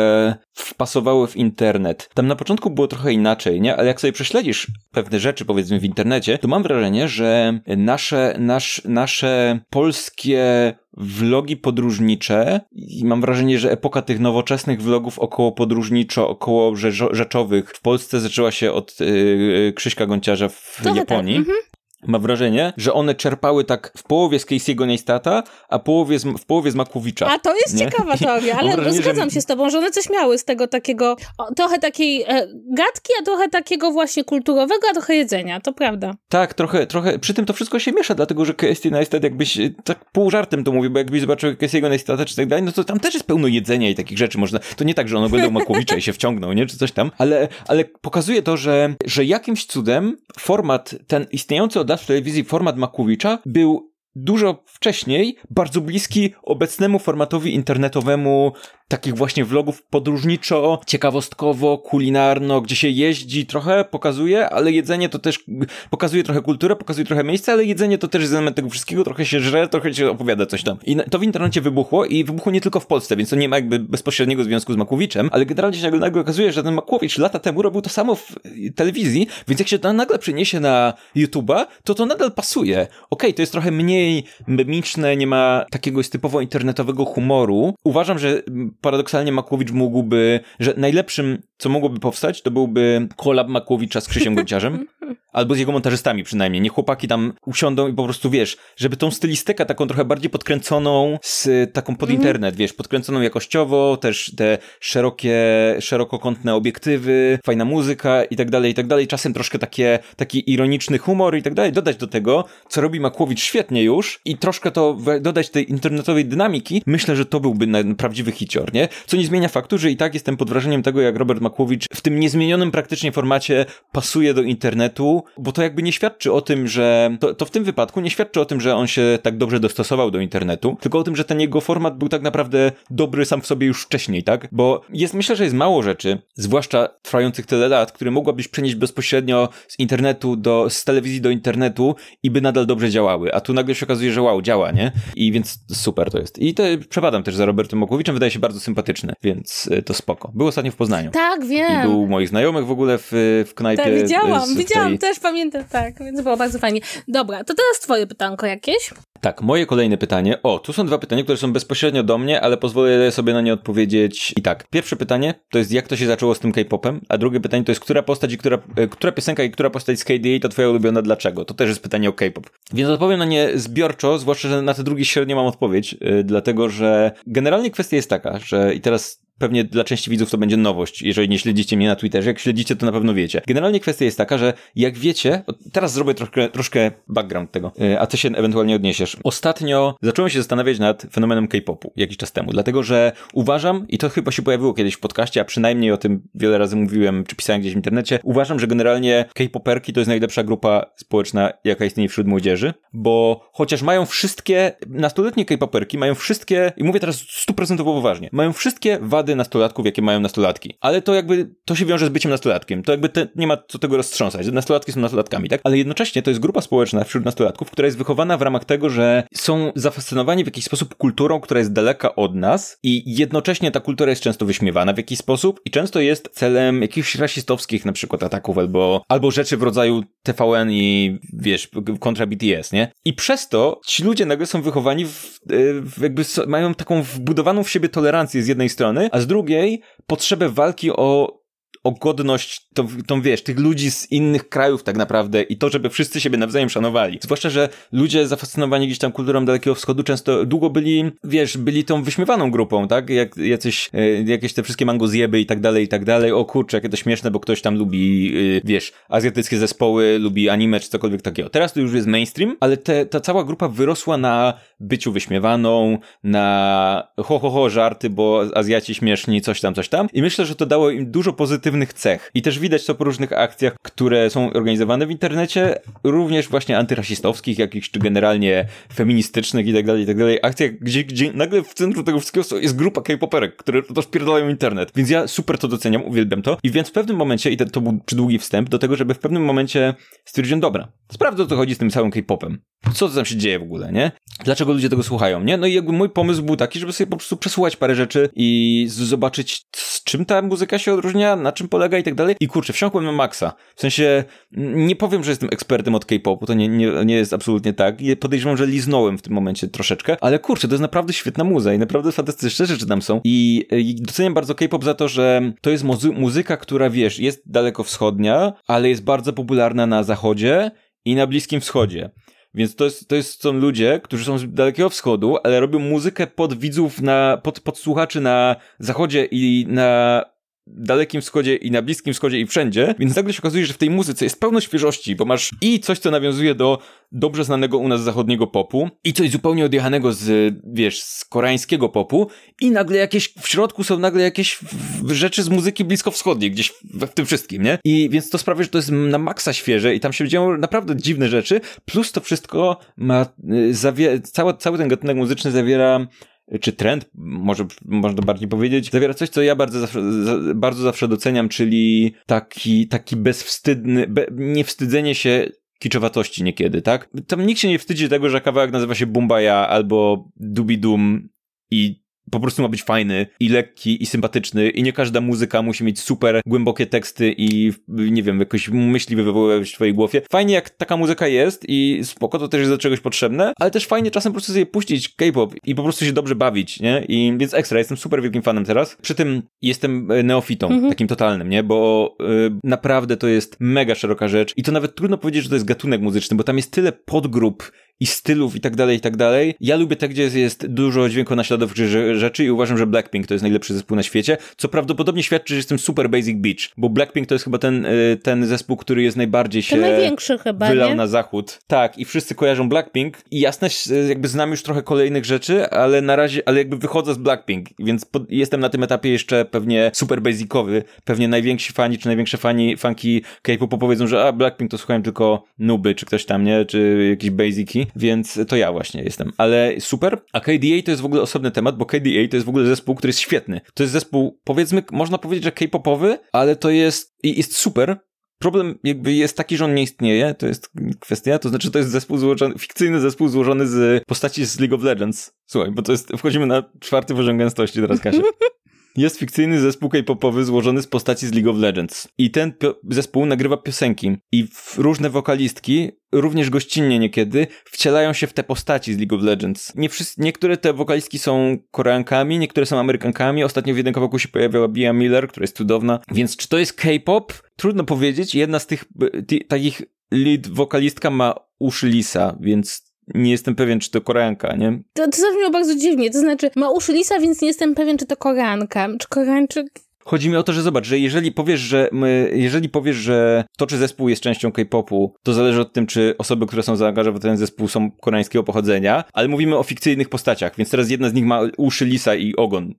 wpasowały w internet. Tam na początku było trochę inaczej, nie? Ale jak sobie prześledzisz pewne rzeczy, powiedzmy, w internecie, to mam wrażenie, że nasze, nasz, nasze polskie vlogi podróżnicze i mam wrażenie, że epoka tych nowoczesnych vlogów około podróżniczo, około rzeczowych w Polsce zaczęła się od yy, Krzyśka Gonciarza w tak. Japonii. Tak. Mhm ma wrażenie, że one czerpały tak w połowie z Casey'ego Neistata, a połowie z, w połowie z Makłowicza. A to jest nie? ciekawa teoria, ale wrażenie, zgadzam że... się z tobą, że one coś miały z tego takiego, o, trochę takiej e, gadki, a trochę takiego właśnie kulturowego, a trochę jedzenia, to prawda. Tak, trochę, trochę, przy tym to wszystko się miesza, dlatego, że Casey Neistat jakbyś, e, tak pół żartem to mówię, bo jakbyś zobaczył Casey'ego Neistata czy tak dalej, no to tam też jest pełno jedzenia i takich rzeczy, można, to nie tak, że on oglądał Makłowicza i się wciągnął, nie, czy coś tam, ale, ale pokazuje to, że, że jakimś cudem format, ten istniejący od w telewizji format Makłowicza był dużo wcześniej bardzo bliski obecnemu formatowi internetowemu takich właśnie vlogów podróżniczo, ciekawostkowo, kulinarno, gdzie się jeździ trochę, pokazuje, ale jedzenie to też pokazuje trochę kulturę, pokazuje trochę miejsce, ale jedzenie to też jest element tego wszystkiego, trochę się żre, trochę się opowiada coś tam. I to w internecie wybuchło i wybuchło nie tylko w Polsce, więc to nie ma jakby bezpośredniego związku z Makłowiczem, ale generalnie się nagle okazuje, że ten Makłowicz lata temu robił to samo w telewizji, więc jak się to nagle przeniesie na YouTube'a, to to nadal pasuje. Okej, okay, to jest trochę mniej memiczne, nie ma takiego typowo internetowego humoru. Uważam, że paradoksalnie Makłowicz mógłby, że najlepszym, co mogłoby powstać, to byłby kolab Makłowicza z Krzysiem Gonciarzem. Albo z jego montażystami przynajmniej. Niech chłopaki tam usiądą i po prostu, wiesz, żeby tą stylistykę taką trochę bardziej podkręconą z taką pod mhm. internet, wiesz, podkręconą jakościowo, też te szerokie, szerokokątne obiektywy, fajna muzyka i tak dalej, i tak dalej. Czasem troszkę takie, taki ironiczny humor i tak dalej. Dodać do tego, co robi Makłowicz świetnie już i troszkę to dodać tej internetowej dynamiki. Myślę, że to byłby prawdziwy hicior, Co nie zmienia faktu, że i tak jestem pod wrażeniem tego, jak Robert Makłowicz w tym niezmienionym praktycznie formacie pasuje do internetu, bo to jakby nie świadczy o tym, że to, to w tym wypadku nie świadczy o tym, że on się tak dobrze dostosował do internetu, tylko o tym, że ten jego format był tak naprawdę dobry sam w sobie już wcześniej, tak? Bo jest, myślę, że jest mało rzeczy, zwłaszcza trwających tyle lat, które mogłabyś przenieść bezpośrednio z internetu do, z telewizji do internetu i by nadal dobrze działały, a tu nagle się okazuje, że wow, działa, nie? I więc super to jest. I to przepadam też za Robertem Mokowiczem, wydaje się bardzo sympatyczny, więc y, to spoko. Był ostatnio w Poznaniu. Tak, wiem. I był moich znajomych w ogóle w, w knajpie. Tak, widziałam, widziałam, tej... też pamiętam, tak, więc było bardzo fajnie. Dobra, to teraz twoje pytanko jakieś? Tak, moje kolejne pytanie. O, tu są dwa pytania, które są bezpośrednio do mnie, ale pozwolę sobie na nie odpowiedzieć i tak. Pierwsze pytanie to jest jak to się zaczęło z tym K-popem, a drugie pytanie to jest która postać i która, e, która piosenka i która postać z KDA to twoja ulubiona dlaczego? To też jest pytanie o K-pop. Więc odpowiem na nie zbiorczo, zwłaszcza, że na te drugie średnio mam odpowiedź, yy, dlatego że generalnie kwestia jest taka, że i teraz pewnie dla części widzów to będzie nowość, jeżeli nie śledzicie mnie na Twitterze. Jak śledzicie, to na pewno wiecie. Generalnie kwestia jest taka, że jak wiecie, teraz zrobię troszkę, troszkę background tego, e, a ty się ewentualnie odniesiesz. Ostatnio zacząłem się zastanawiać nad fenomenem K-popu jakiś czas temu, dlatego że uważam, i to chyba się pojawiło kiedyś w podcaście, a przynajmniej o tym wiele razy mówiłem, czy pisałem gdzieś w internecie, uważam, że generalnie K-poperki to jest najlepsza grupa społeczna, jaka istnieje wśród młodzieży, bo chociaż mają wszystkie, nastoletnie K-poperki mają wszystkie, i mówię teraz stuprocentowo poważnie, mają wszystkie wady wady nastolatków, jakie mają nastolatki. Ale to jakby, to się wiąże z byciem nastolatkiem. To jakby te, nie ma co tego roztrząsać. Nastolatki są nastolatkami, tak? Ale jednocześnie to jest grupa społeczna wśród nastolatków, która jest wychowana w ramach tego, że są zafascynowani w jakiś sposób kulturą, która jest daleka od nas i jednocześnie ta kultura jest często wyśmiewana w jakiś sposób i często jest celem jakichś rasistowskich na przykład ataków albo, albo rzeczy w rodzaju TVN i wiesz, kontra BTS, nie? I przez to ci ludzie nagle są wychowani w, w jakby mają taką wbudowaną w siebie tolerancję z jednej strony, a z drugiej potrzebę walki o o godność, to, tą wiesz, tych ludzi z innych krajów tak naprawdę i to, żeby wszyscy siebie nawzajem szanowali. Zwłaszcza, że ludzie zafascynowani gdzieś tam kulturą Dalekiego Wschodu często długo byli, wiesz, byli tą wyśmiewaną grupą, tak? Jak jacyś, e, jakieś te wszystkie mangozjeby i tak dalej, i tak dalej. O kurczę, jakie to śmieszne, bo ktoś tam lubi, e, wiesz, azjatyckie zespoły, lubi anime czy cokolwiek takiego. Teraz to już jest mainstream, ale te, ta cała grupa wyrosła na byciu wyśmiewaną, na ho, ho, ho, żarty, bo Azjaci śmieszni, coś tam, coś tam. I myślę, że to dało im dużo pozytywnych cech. I też widać to po różnych akcjach, które są organizowane w internecie, również właśnie antyrasistowskich, jakichś, czy generalnie feministycznych i tak dalej, i tak dalej. Akcjach, gdzie, gdzie nagle w centrum tego wszystkiego jest grupa K-poperek, które to spierdalają internet. Więc ja super to doceniam, uwielbiam to. I więc w pewnym momencie, i to, to był przydługi wstęp do tego, żeby w pewnym momencie stwierdziłem, dobra, sprawdzę o co chodzi z tym całym K-popem. Co tam się dzieje w ogóle, nie? Dlaczego ludzie tego słuchają, nie? No i jakby mój pomysł był taki, żeby sobie po prostu przesłuchać parę rzeczy i zobaczyć, czym ta muzyka się odróżnia, na czym polega i tak dalej. I kurczę, wsiąkłem na maksa. W sensie, nie powiem, że jestem ekspertem od K-popu, to nie, nie, nie jest absolutnie tak. Podejrzewam, że liznąłem w tym momencie troszeczkę, ale kurczę, to jest naprawdę świetna muza i naprawdę fantastyczne rzeczy tam są. I, i doceniam bardzo K-pop za to, że to jest muzy muzyka, która wiesz, jest daleko wschodnia, ale jest bardzo popularna na zachodzie i na Bliskim Wschodzie. Więc to, jest, to jest, są ludzie, którzy są z Dalekiego Wschodu, ale robią muzykę pod widzów, na, pod, pod słuchaczy na zachodzie i na Dalekim Wschodzie i na Bliskim Wschodzie i wszędzie, więc nagle się okazuje, że w tej muzyce jest pełno świeżości, bo masz i coś, co nawiązuje do dobrze znanego u nas zachodniego popu i coś zupełnie odjechanego z, wiesz, z koreańskiego popu i nagle jakieś, w środku są nagle jakieś rzeczy z muzyki bliskowschodniej, gdzieś w, w tym wszystkim, nie? I więc to sprawia, że to jest na maksa świeże i tam się dzieją naprawdę dziwne rzeczy, plus to wszystko ma, y, zawie, cały, cały ten gatunek muzyczny zawiera czy trend, może można bardziej powiedzieć, zawiera coś, co ja bardzo zawsze, bardzo zawsze doceniam, czyli taki, taki bezwstydny, be, niewstydzenie się kiczowatości niekiedy, tak? Tam nikt się nie wstydzi tego, że kawałek nazywa się Bumbaya albo Dubidum i po prostu ma być fajny i lekki i sympatyczny i nie każda muzyka musi mieć super głębokie teksty i nie wiem, jakoś myśli wywoływać w twojej głowie. Fajnie jak taka muzyka jest i spoko, to też jest do czegoś potrzebne, ale też fajnie czasem po prostu sobie puścić K-pop i po prostu się dobrze bawić, nie? I więc ekstra, jestem super wielkim fanem teraz. Przy tym jestem e, neofitą, mhm. takim totalnym, nie? Bo y, naprawdę to jest mega szeroka rzecz i to nawet trudno powiedzieć, że to jest gatunek muzyczny, bo tam jest tyle podgrup i stylów i tak dalej, i tak dalej. Ja lubię te, gdzie jest dużo dźwięku naśladowczych rzeczy i uważam, że Blackpink to jest najlepszy zespół na świecie, co prawdopodobnie świadczy, że jestem super Basic Beach, bo Blackpink to jest chyba ten, y, ten zespół, który jest najbardziej się największy chyba, wylał nie? na zachód. Tak, i wszyscy kojarzą Blackpink i jasne, jakby znam już trochę kolejnych rzeczy, ale na razie, ale jakby wychodzę z Blackpink, więc pod, jestem na tym etapie jeszcze pewnie super basicowy, pewnie najwięksi fani, czy największe fani, fanki K-popu powiedzą, że a, Blackpink to słuchałem tylko nuby, czy ktoś tam, nie, czy jakieś basiki, więc to ja właśnie jestem. Ale super. A KDA to jest w ogóle osobny temat, bo KDA to jest w ogóle zespół, który jest świetny. To jest zespół, powiedzmy, można powiedzieć, że K-popowy, ale to jest, i jest super, Problem jakby jest taki, że on nie istnieje, to jest kwestia, to znaczy to jest zespół złożony, fikcyjny zespół złożony z postaci z League of Legends. Słuchaj, bo to jest, wchodzimy na czwarty poziom gęstości teraz, Kasia. Jest fikcyjny zespół K-popowy złożony z postaci z League of Legends. I ten zespół nagrywa piosenki. I różne wokalistki, również gościnnie niekiedy, wcielają się w te postaci z League of Legends. Nie niektóre te wokalistki są Koreankami, niektóre są Amerykankami. Ostatnio w jednym kawałku się pojawiała Bia Miller, która jest cudowna. Więc czy to jest K-pop? Trudno powiedzieć. Jedna z tych takich lead wokalistka ma uszy lisa, więc nie jestem pewien, czy to Koreanka, nie? To, to zabrzmiało bardzo dziwnie, to znaczy ma uszy lisa, więc nie jestem pewien, czy to Koreanka, czy Koreańczyk. Chodzi mi o to, że zobacz, że jeżeli powiesz, że my, jeżeli powiesz, że to, czy zespół jest częścią K-popu, to zależy od tym, czy osoby, które są zaangażowane w ten zespół są koreańskiego pochodzenia, ale mówimy o fikcyjnych postaciach, więc teraz jedna z nich ma uszy lisa i ogon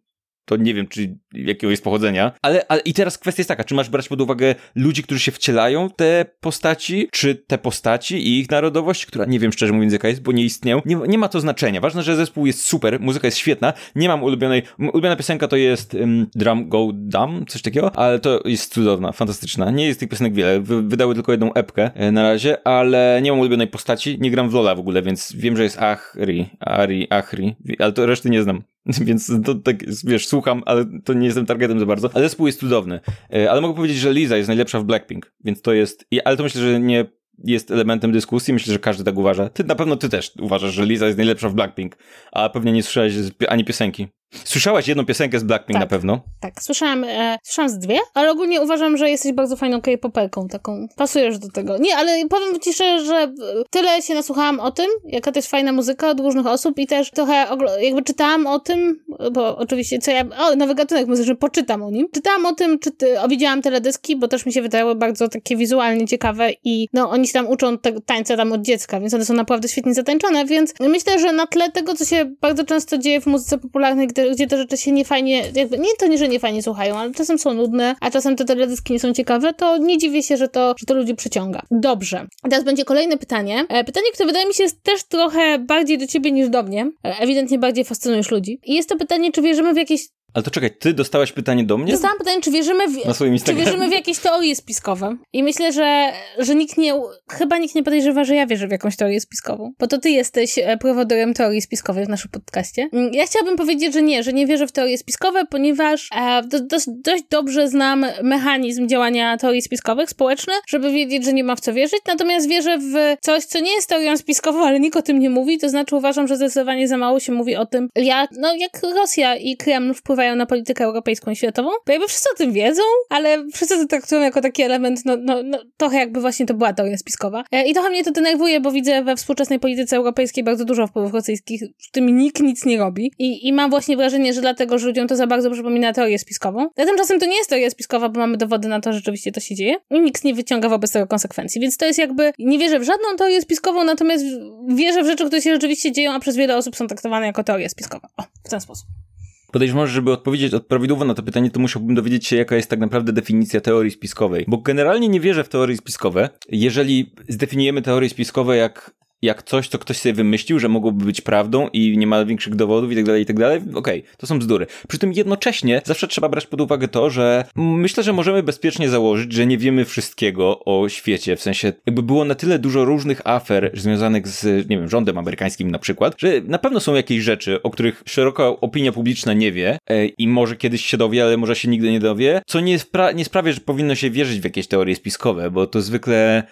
to nie wiem, czy jakiego jest pochodzenia. Ale, ale i teraz kwestia jest taka, czy masz brać pod uwagę ludzi, którzy się wcielają te postaci, czy te postaci i ich narodowość, która nie wiem szczerze mówiąc jaka jest, bo nie istnieją. Nie, nie ma to znaczenia. Ważne, że zespół jest super, muzyka jest świetna. Nie mam ulubionej, ulubiona piosenka to jest um, Drum Go Dum, coś takiego, ale to jest cudowna, fantastyczna. Nie jest tych piosenek wiele, Wy, wydały tylko jedną epkę e, na razie, ale nie mam ulubionej postaci, nie gram w Lola w ogóle, więc wiem, że jest Achri, Ari, Achri, ale to reszty nie znam. Więc to tak, wiesz, słucham, ale to nie jestem targetem za bardzo. Ale zespół jest cudowny. E, ale mogę powiedzieć, że Liza jest najlepsza w Blackpink, więc to jest, ale to myślę, że nie jest elementem dyskusji. Myślę, że każdy tak uważa. Ty na pewno ty też uważasz, że Liza jest najlepsza w Blackpink, a pewnie nie słyszałeś ani piosenki. Słyszałaś jedną piosenkę z Blackpink tak, na pewno? Tak, słyszałam, e, słyszałam z dwie, ale ogólnie uważam, że jesteś bardzo fajną K-popelką, taką, pasujesz do tego. Nie, ale powiem ci szczerze, że tyle się nasłuchałam o tym, jaka to jest fajna muzyka od różnych osób i też trochę jakby czytałam o tym, bo oczywiście co ja, o, nowy gatunek muzyczny, poczytam o nim. Czytałam o tym, czy ty, o, widziałam teledyski, bo też mi się wydawały bardzo takie wizualnie ciekawe i no, oni się tam uczą tego tańca tam od dziecka, więc one są naprawdę świetnie zatańczone, więc myślę, że na tle tego, co się bardzo często dzieje w muzyce popularnej, gdy gdzie te rzeczy się nie fajnie, jakby, nie to nie, że nie fajnie słuchają, ale czasem są nudne, a czasem te teledyski nie są ciekawe, to nie dziwię się, że to, że to ludzi przyciąga. Dobrze. Teraz będzie kolejne pytanie. E, pytanie, które wydaje mi się jest też trochę bardziej do ciebie niż do mnie. E, ewidentnie bardziej fascynujesz ludzi. I jest to pytanie, czy wierzymy w jakieś ale to czekaj, ty dostałaś pytanie do mnie? Dostałam pytanie, czy wierzymy w, czy wierzymy w jakieś teorie spiskowe. I myślę, że, że nikt nie, chyba nikt nie podejrzewa, że ja wierzę w jakąś teorię spiskową. Bo to ty jesteś e, prowodorem teorii spiskowej w naszym podcaście. Mm, ja chciałabym powiedzieć, że nie, że nie wierzę w teorie spiskowe, ponieważ e, do, do, dość dobrze znam mechanizm działania teorii spiskowych społecznych, żeby wiedzieć, że nie ma w co wierzyć. Natomiast wierzę w coś, co nie jest teorią spiskową, ale nikt o tym nie mówi. To znaczy uważam, że zdecydowanie za mało się mówi o tym, jak, no, jak Rosja i Kreml wpływają na politykę europejską i światową, bo jakby wszyscy o tym wiedzą, ale wszyscy to traktują jako taki element, no, no, no trochę jakby właśnie to była teoria spiskowa. E, I trochę mnie to denerwuje, bo widzę we współczesnej polityce europejskiej bardzo dużo wpływów rosyjskich, z którymi nikt nic nie robi. I, I mam właśnie wrażenie, że dlatego, że ludziom to za bardzo przypomina teorię spiskową. A tymczasem to nie jest teoria spiskowa, bo mamy dowody na to, że rzeczywiście to się dzieje i nikt nie wyciąga wobec tego konsekwencji. Więc to jest jakby, nie wierzę w żadną teorię spiskową, natomiast wierzę w rzeczy, które się rzeczywiście dzieją, a przez wiele osób są traktowane jako teoria spiskowa. O, w ten sposób. Podejrzewam, że żeby odpowiedzieć prawidłowo na to pytanie, to musiałbym dowiedzieć się, jaka jest tak naprawdę definicja teorii spiskowej. Bo generalnie nie wierzę w teorie spiskowe. Jeżeli zdefiniujemy teorie spiskowe jak jak coś, co ktoś sobie wymyślił, że mogłoby być prawdą i nie ma większych dowodów i tak dalej, i tak dalej, okej, to są bzdury. Przy tym jednocześnie zawsze trzeba brać pod uwagę to, że myślę, że możemy bezpiecznie założyć, że nie wiemy wszystkiego o świecie, w sensie jakby było na tyle dużo różnych afer związanych z, nie wiem, rządem amerykańskim na przykład, że na pewno są jakieś rzeczy, o których szeroka opinia publiczna nie wie e, i może kiedyś się dowie, ale może się nigdy nie dowie, co nie, spra- nie sprawia, że powinno się wierzyć w jakieś teorie spiskowe, bo to zwykle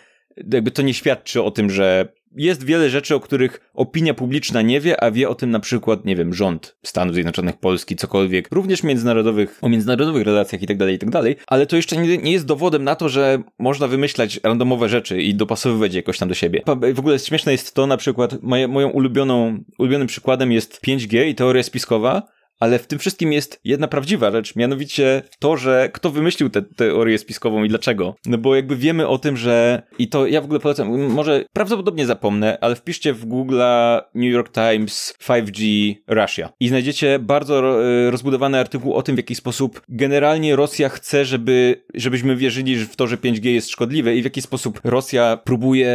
jakby to nie świadczy o tym, że jest wiele rzeczy, o których opinia publiczna nie wie, a wie o tym na przykład, nie wiem, rząd Stanów Zjednoczonych, Polski, cokolwiek, również międzynarodowych, o międzynarodowych relacjach i tak dalej, i tak ale to jeszcze nie, nie jest dowodem na to, że można wymyślać randomowe rzeczy i dopasowywać je jakoś tam do siebie. W ogóle śmieszne jest to, na przykład, moje, moją ulubioną, ulubionym przykładem jest 5G i teoria spiskowa, ale w tym wszystkim jest jedna prawdziwa rzecz, mianowicie to, że kto wymyślił tę teorię spiskową i dlaczego. No bo jakby wiemy o tym, że i to ja w ogóle polecam, może prawdopodobnie zapomnę, ale wpiszcie w Google New York Times 5G Russia i znajdziecie bardzo e, rozbudowany artykuł o tym, w jaki sposób generalnie Rosja chce, żeby, żebyśmy wierzyli w to, że 5G jest szkodliwe i w jaki sposób Rosja próbuje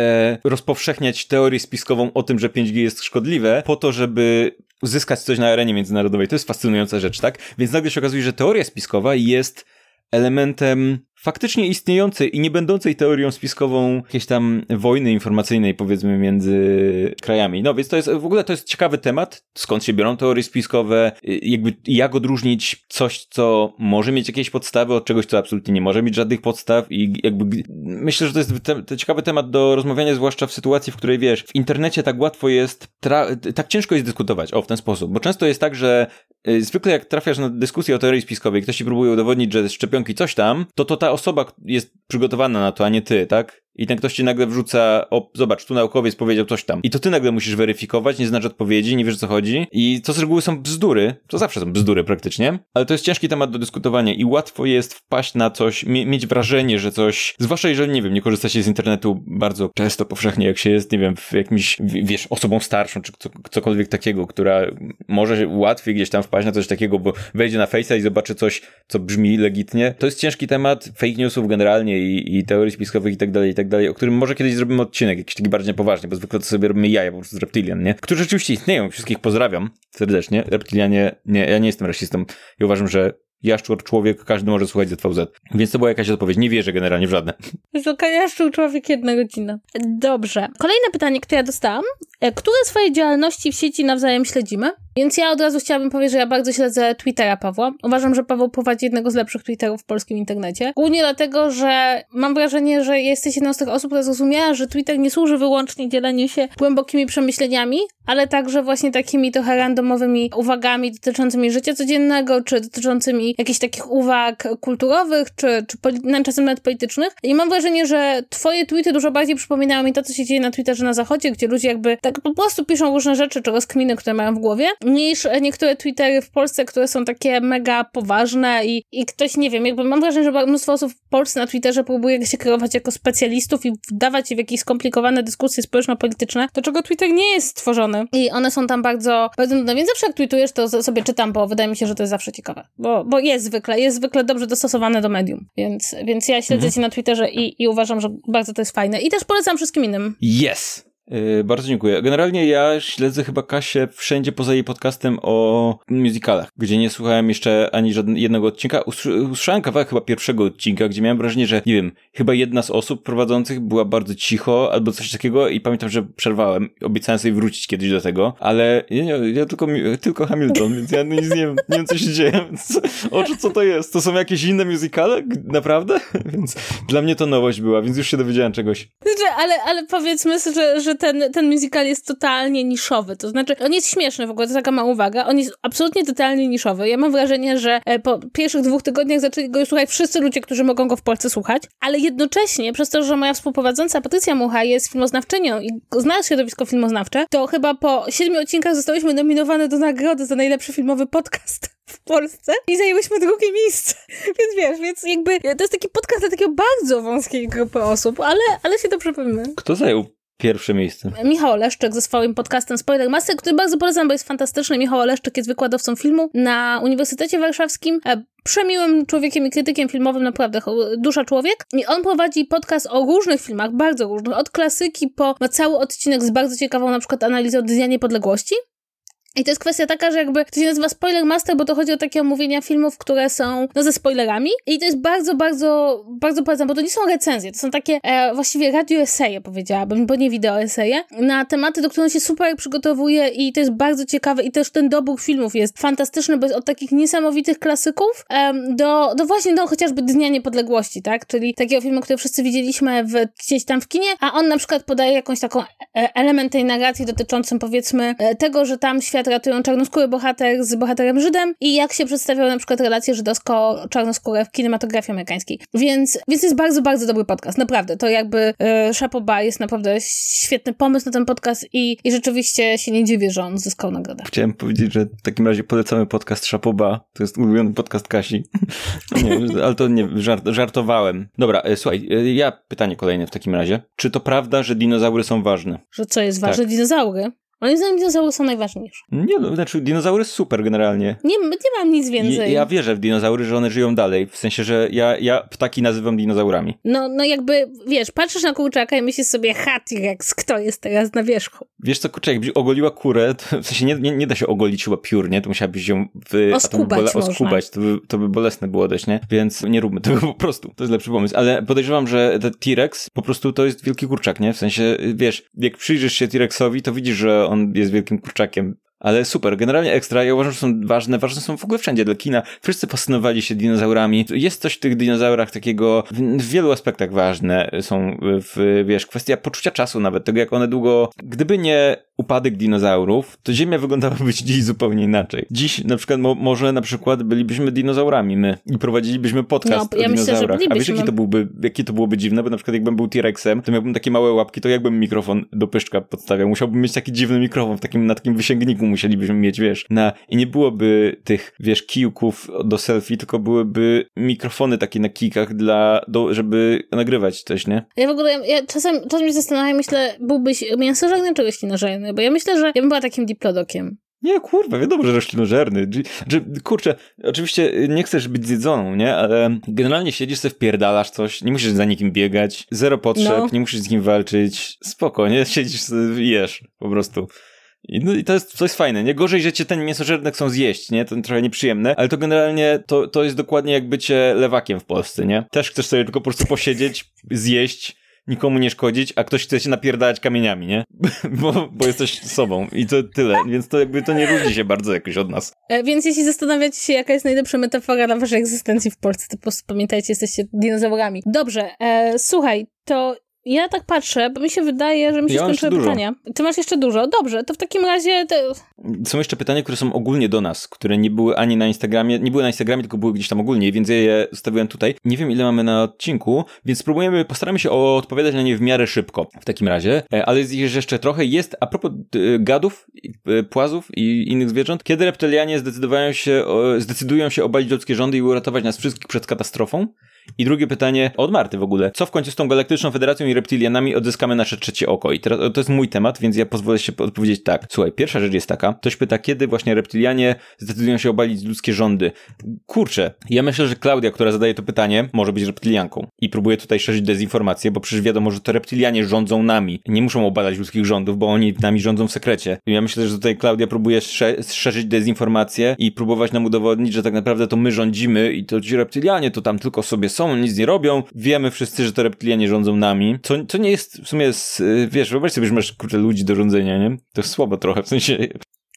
rozpowszechniać teorię spiskową o tym, że 5G jest szkodliwe, po to, żeby uzyskać coś na arenie międzynarodowej. To jest fascynująca rzecz, tak? Więc nagle się okazuje, że teoria spiskowa jest elementem faktycznie istniejącej i nie będącej teorią spiskową jakiejś tam wojny informacyjnej, powiedzmy, między krajami. No więc to jest w ogóle to jest ciekawy temat, skąd się biorą teorie spiskowe, jakby jak odróżnić coś, co może mieć jakieś podstawy od czegoś, co absolutnie nie może mieć żadnych podstaw i jakby myślę, że to jest te, te ciekawy temat do rozmawiania, zwłaszcza w sytuacji, w której wiesz, w internecie tak łatwo jest, tak ciężko jest dyskutować, o w ten sposób, bo często jest tak, że y, zwykle jak trafiasz na dyskusję o teorii spiskowej, ktoś ci próbuje udowodnić, że szczepionki coś tam, to to ta osoba jest przygotowana na to, a nie ty, tak? I ten ktoś ci nagle wrzuca, o, zobacz, tu naukowiec powiedział coś tam. I to ty nagle musisz weryfikować, nie znasz odpowiedzi, nie wiesz o co chodzi. I to z reguły są bzdury, to zawsze są bzdury praktycznie, ale to jest ciężki temat do dyskutowania i łatwo jest wpaść na coś, mie mieć wrażenie, że coś, zwłaszcza jeżeli, nie wiem, nie korzysta się z internetu bardzo często, powszechnie, jak się jest, nie wiem, w jakimś, wiesz, osobą starszą, czy co, cokolwiek takiego, która może łatwiej gdzieś tam wpaść na coś takiego, bo wejdzie na Face'a i zobaczy coś, co brzmi legitnie. To jest ciężki temat fake newsów generalnie i, i teorii spiskowych i tak dalej, i tak tak dalej, o którym może kiedyś zrobimy odcinek, jakiś taki bardziej poważny, bo zwykle to sobie robimy jaja po prostu z reptilian, nie? Którzy rzeczywiście istnieją, wszystkich pozdrawiam serdecznie. Reptilianie, nie, ja nie jestem rasistą i uważam, że jaszczur człowiek, każdy może słuchać ZVZ. Więc to była jakaś odpowiedź. Nie wierzę generalnie w żadne. Jaszczur człowiek jedna godzina. Dobrze. Kolejne pytanie, które ja dostałam. E, które swoje działalności w sieci nawzajem śledzimy? Więc ja od razu chciałabym powiedzieć, że ja bardzo śledzę Twittera Pawła. Uważam, że Paweł prowadzi jednego z lepszych Twitterów w polskim internecie. Głównie dlatego, że mam wrażenie, że jesteś jedną z tych osób, która zrozumiała, że Twitter nie służy wyłącznie dzieleniu się głębokimi przemyśleniami, ale także właśnie takimi trochę randomowymi uwagami dotyczącymi życia codziennego, czy dotyczącymi jakichś takich uwag kulturowych, czy, czy czasem nawet politycznych. I mam wrażenie, że twoje tweety dużo bardziej przypominają mi to, co się dzieje na Twitterze na zachodzie, gdzie ludzie jakby tak po prostu piszą różne rzeczy, czy rozkminy, które mają w głowie niż niektóre Twittery w Polsce, które są takie mega poważne i, i ktoś, nie wiem, jakby mam wrażenie, że mnóstwo osób w Polsce na Twitterze próbuje się kierować jako specjalistów i wdawać się w jakieś skomplikowane dyskusje społeczno-polityczne, do czego Twitter nie jest stworzony i one są tam bardzo, bardzo nudne, więc zawsze jak tweetujesz, to sobie czytam, bo wydaje mi się, że to jest zawsze ciekawe, bo, bo jest zwykle, jest zwykle dobrze dostosowane do medium, więc, więc ja śledzę mhm. cię na Twitterze i, i uważam, że bardzo to jest fajne i też polecam wszystkim innym. Yes! Yy, bardzo dziękuję. Generalnie ja śledzę chyba Kasię wszędzie poza jej podcastem o musicalach, gdzie nie słuchałem jeszcze ani żadnego jednego odcinka. Usłyszałem kawałek chyba pierwszego odcinka, gdzie miałem wrażenie, że nie wiem, chyba jedna z osób prowadzących była bardzo cicho albo coś takiego i pamiętam, że przerwałem. Obiecałem sobie wrócić kiedyś do tego, ale ja, nie, ja tylko, tylko Hamilton, więc ja nic nie wiem, nie wiem co się dzieje. Więc, o co to jest? To są jakieś inne musicale? Naprawdę? Więc dla mnie to nowość była, więc już się dowiedziałem czegoś. Znaczy, ale, ale powiedzmy, że, że ten, ten musical jest totalnie niszowy. To znaczy, on jest śmieszny w ogóle, to taka mała uwaga. On jest absolutnie totalnie niszowy. Ja mam wrażenie, że e, po pierwszych dwóch tygodniach zaczęli go słuchać wszyscy ludzie, którzy mogą go w Polsce słuchać, ale jednocześnie, przez to, że moja współprowadząca Patrycja Mucha jest filmoznawczynią i zna środowisko filmoznawcze, to chyba po siedmiu odcinkach zostałyśmy nominowane do nagrody za najlepszy filmowy podcast w Polsce i zajęłyśmy drugie miejsce. Więc wiesz, więc jakby to jest taki podcast dla takiego bardzo wąskiej grupy osób, ale, ale się dobrze bawimy. Kto zajął Pierwsze miejsce. Michał Oleszczyk ze swoim podcastem Spoiler Master, który bardzo polecam, bo jest fantastyczny. Michał Oleszczyk jest wykładowcą filmu na Uniwersytecie Warszawskim. E, przemiłym człowiekiem i krytykiem filmowym, naprawdę dusza człowiek. I on prowadzi podcast o różnych filmach, bardzo różnych, od klasyki po, ma cały odcinek z bardzo ciekawą na przykład analizą Dnia Niepodległości. I to jest kwestia taka, że jakby to się nazywa Spoiler Master, bo to chodzi o takie omówienia filmów, które są no ze spoilerami. I to jest bardzo, bardzo, bardzo polecam, bo to nie są recenzje, to są takie e, właściwie radio eseje, powiedziałabym, bo nie wideo eseje, na tematy, do których się super przygotowuje i to jest bardzo ciekawe i też ten dobór filmów jest fantastyczny, bo jest od takich niesamowitych klasyków e, do, do właśnie, no chociażby Dnia Niepodległości, tak? Czyli takiego filmu, który wszyscy widzieliśmy w, gdzieś tam w kinie, a on na przykład podaje jakąś taką e, element tej narracji dotyczącym powiedzmy e, tego, że tam świat świat ratują czarnoskóry bohater z bohaterem Żydem i jak się przedstawiały na przykład relacje żydowsko-czarnoskóre w kinematografii amerykańskiej. Więc, więc jest bardzo, bardzo dobry podcast, naprawdę. To jakby e, Szapoba jest naprawdę świetny pomysł na ten podcast i, i rzeczywiście się nie dziwię, że on zyskał nagrodę. Chciałem powiedzieć, że w takim razie polecamy podcast Szapoba. To jest ulubiony podcast Kasi. nie, ale to nie, żart, żartowałem. Dobra, e, słuchaj, e, ja pytanie kolejne w takim razie. Czy to prawda, że dinozaury są ważne? Że co jest ważne? Tak. Dinozaury? Moim zdaniem dinozaury są najważniejsze. Nie, no, znaczy dinozaury super generalnie. Nie, nie mam nic więcej. Ja, ja wierzę w dinozaury, że one żyją dalej. W sensie, że ja, ja ptaki nazywam dinozaurami. No, no jakby, wiesz, patrzysz na kurczaka i myślisz sobie, ha, T-Rex, kto jest teraz na wierzchu? Wiesz co, kurczak, jakbyś ogoliła kurę, to, w sensie nie, nie, nie, da się ogolić chyba piórnie, to musiałabyś ją w, oskubać, to by bole, oskubać to, by, to by bolesne było dość, nie? Więc nie róbmy tego po prostu. To jest lepszy pomysł. Ale podejrzewam, że ten T-Rex po prostu to jest wielki kurczak, nie? W sensie, wiesz, jak przyjrzysz się T-Rexowi, to widzisz, że on jest wielkim kurczakiem. Ale super, generalnie ekstra. Ja uważam, że są ważne, ważne są w ogóle wszędzie dla kina. Wszyscy fascynowali się dinozaurami. Jest coś w tych dinozaurach takiego, w wielu aspektach ważne są, w, wiesz, kwestia poczucia czasu nawet, tego jak one długo, gdyby nie upadek dinozaurów, to Ziemia wyglądałaby dziś zupełnie inaczej. Dziś na przykład mo może na przykład bylibyśmy dinozaurami my i prowadzilibyśmy podcast no, ja o dinozaurach. Myślę, A wiesz, jaki to byłby, jakie to byłoby dziwne, bo na przykład jakbym był T-Rexem, to miałbym takie małe łapki, to jakbym mikrofon do pyszczka podstawiał. Musiałbym mieć taki dziwny mikrofon, w takim, na takim wysięgniku musielibyśmy mieć, wiesz, na, i nie byłoby tych, wiesz, kijków do selfie, tylko byłyby mikrofony takie na kijkach dla, do, żeby nagrywać coś, nie? Ja w ogóle, ja czasem, czasem się zastanawiam, myślę, byłbyś mięsożerny czy roślinożerny, bo ja myślę, że ja bym była takim diplodokiem. Nie, kurwa, wiadomo, że roślinożerny. Że, kurczę, oczywiście nie chcesz być zjedzoną, nie? Ale generalnie siedzisz sobie, wpierdalasz coś, nie musisz za nikim biegać, zero potrzeb, no. nie musisz z kim walczyć, spoko, nie? Siedzisz jesz, po prostu. I, no, I to jest coś fajne, nie? Gorzej, że cię ten mięsożerny chcą zjeść, nie? To trochę nieprzyjemne, ale to generalnie to, to jest dokładnie jak bycie lewakiem w Polsce, nie? Też chcesz sobie tylko po prostu posiedzieć, zjeść, nikomu nie szkodzić, a ktoś chce się napierdalać kamieniami, nie? bo, bo jesteś sobą i to tyle, więc to jakby to nie różni się bardzo jakoś od nas. E, więc jeśli zastanawiacie się, jaka jest najlepsza metafora na waszej egzystencji w Polsce, to po prostu pamiętajcie, jesteście dinozaurami. Dobrze, e, słuchaj, to ja tak patrzę, bo mi się wydaje, że mi się ja skończyły pytania. Ty masz jeszcze dużo. Dobrze, to w takim razie... Są jeszcze pytania, które są ogólnie do nas, które nie były ani na Instagramie, nie były na Instagramie, tylko były gdzieś tam ogólnie, więc ja je zostawiłem tutaj. Nie wiem, ile mamy na odcinku, więc spróbujemy, postaramy się odpowiadać na nie w miarę szybko w takim razie, e, ale jest jeszcze trochę. Jest, a propos e, gadów, e, płazów i innych zwierząt, kiedy reptilianie zdecydowają się, zdecydują się obalić ludzkie rządy i uratować nas wszystkich przed katastrofą? I drugie pytanie od Marty w ogóle. Co w końcu z tą Galaktyczną Federacją i reptilianami odzyskamy nasze trzecie oko? I teraz to jest mój temat, więc ja pozwolę się odpowiedzieć tak. Słuchaj, pierwsza rzecz jest taka. Ktoś pyta, kiedy właśnie reptilianie zdecydują się obalić ludzkie rządy. Kurczę, ja myślę, że Klaudia, która zadaje to pytanie, może być reptilianką. I próbuje tutaj szerzyć dezinformację, bo przecież wiadomo, że to reptilianie rządzą nami. Nie muszą obalać ludzkich rządów, bo oni nami rządzą w sekrecie. Ja myślę, że tutaj Klaudia próbuje szerzyć dezinformację i próbować nam udowodnić, że tak naprawdę to my rządzimy i to ci reptilianie to tam tylko sobie są, nic nie robią. Wiemy wszyscy, że to reptilianie rządzą nami. Co, co nie jest w sumie, z, wiesz, wyobraź sobie, że masz kurczę ludzi do rządzenia, nie? To jest słabo trochę, w sensie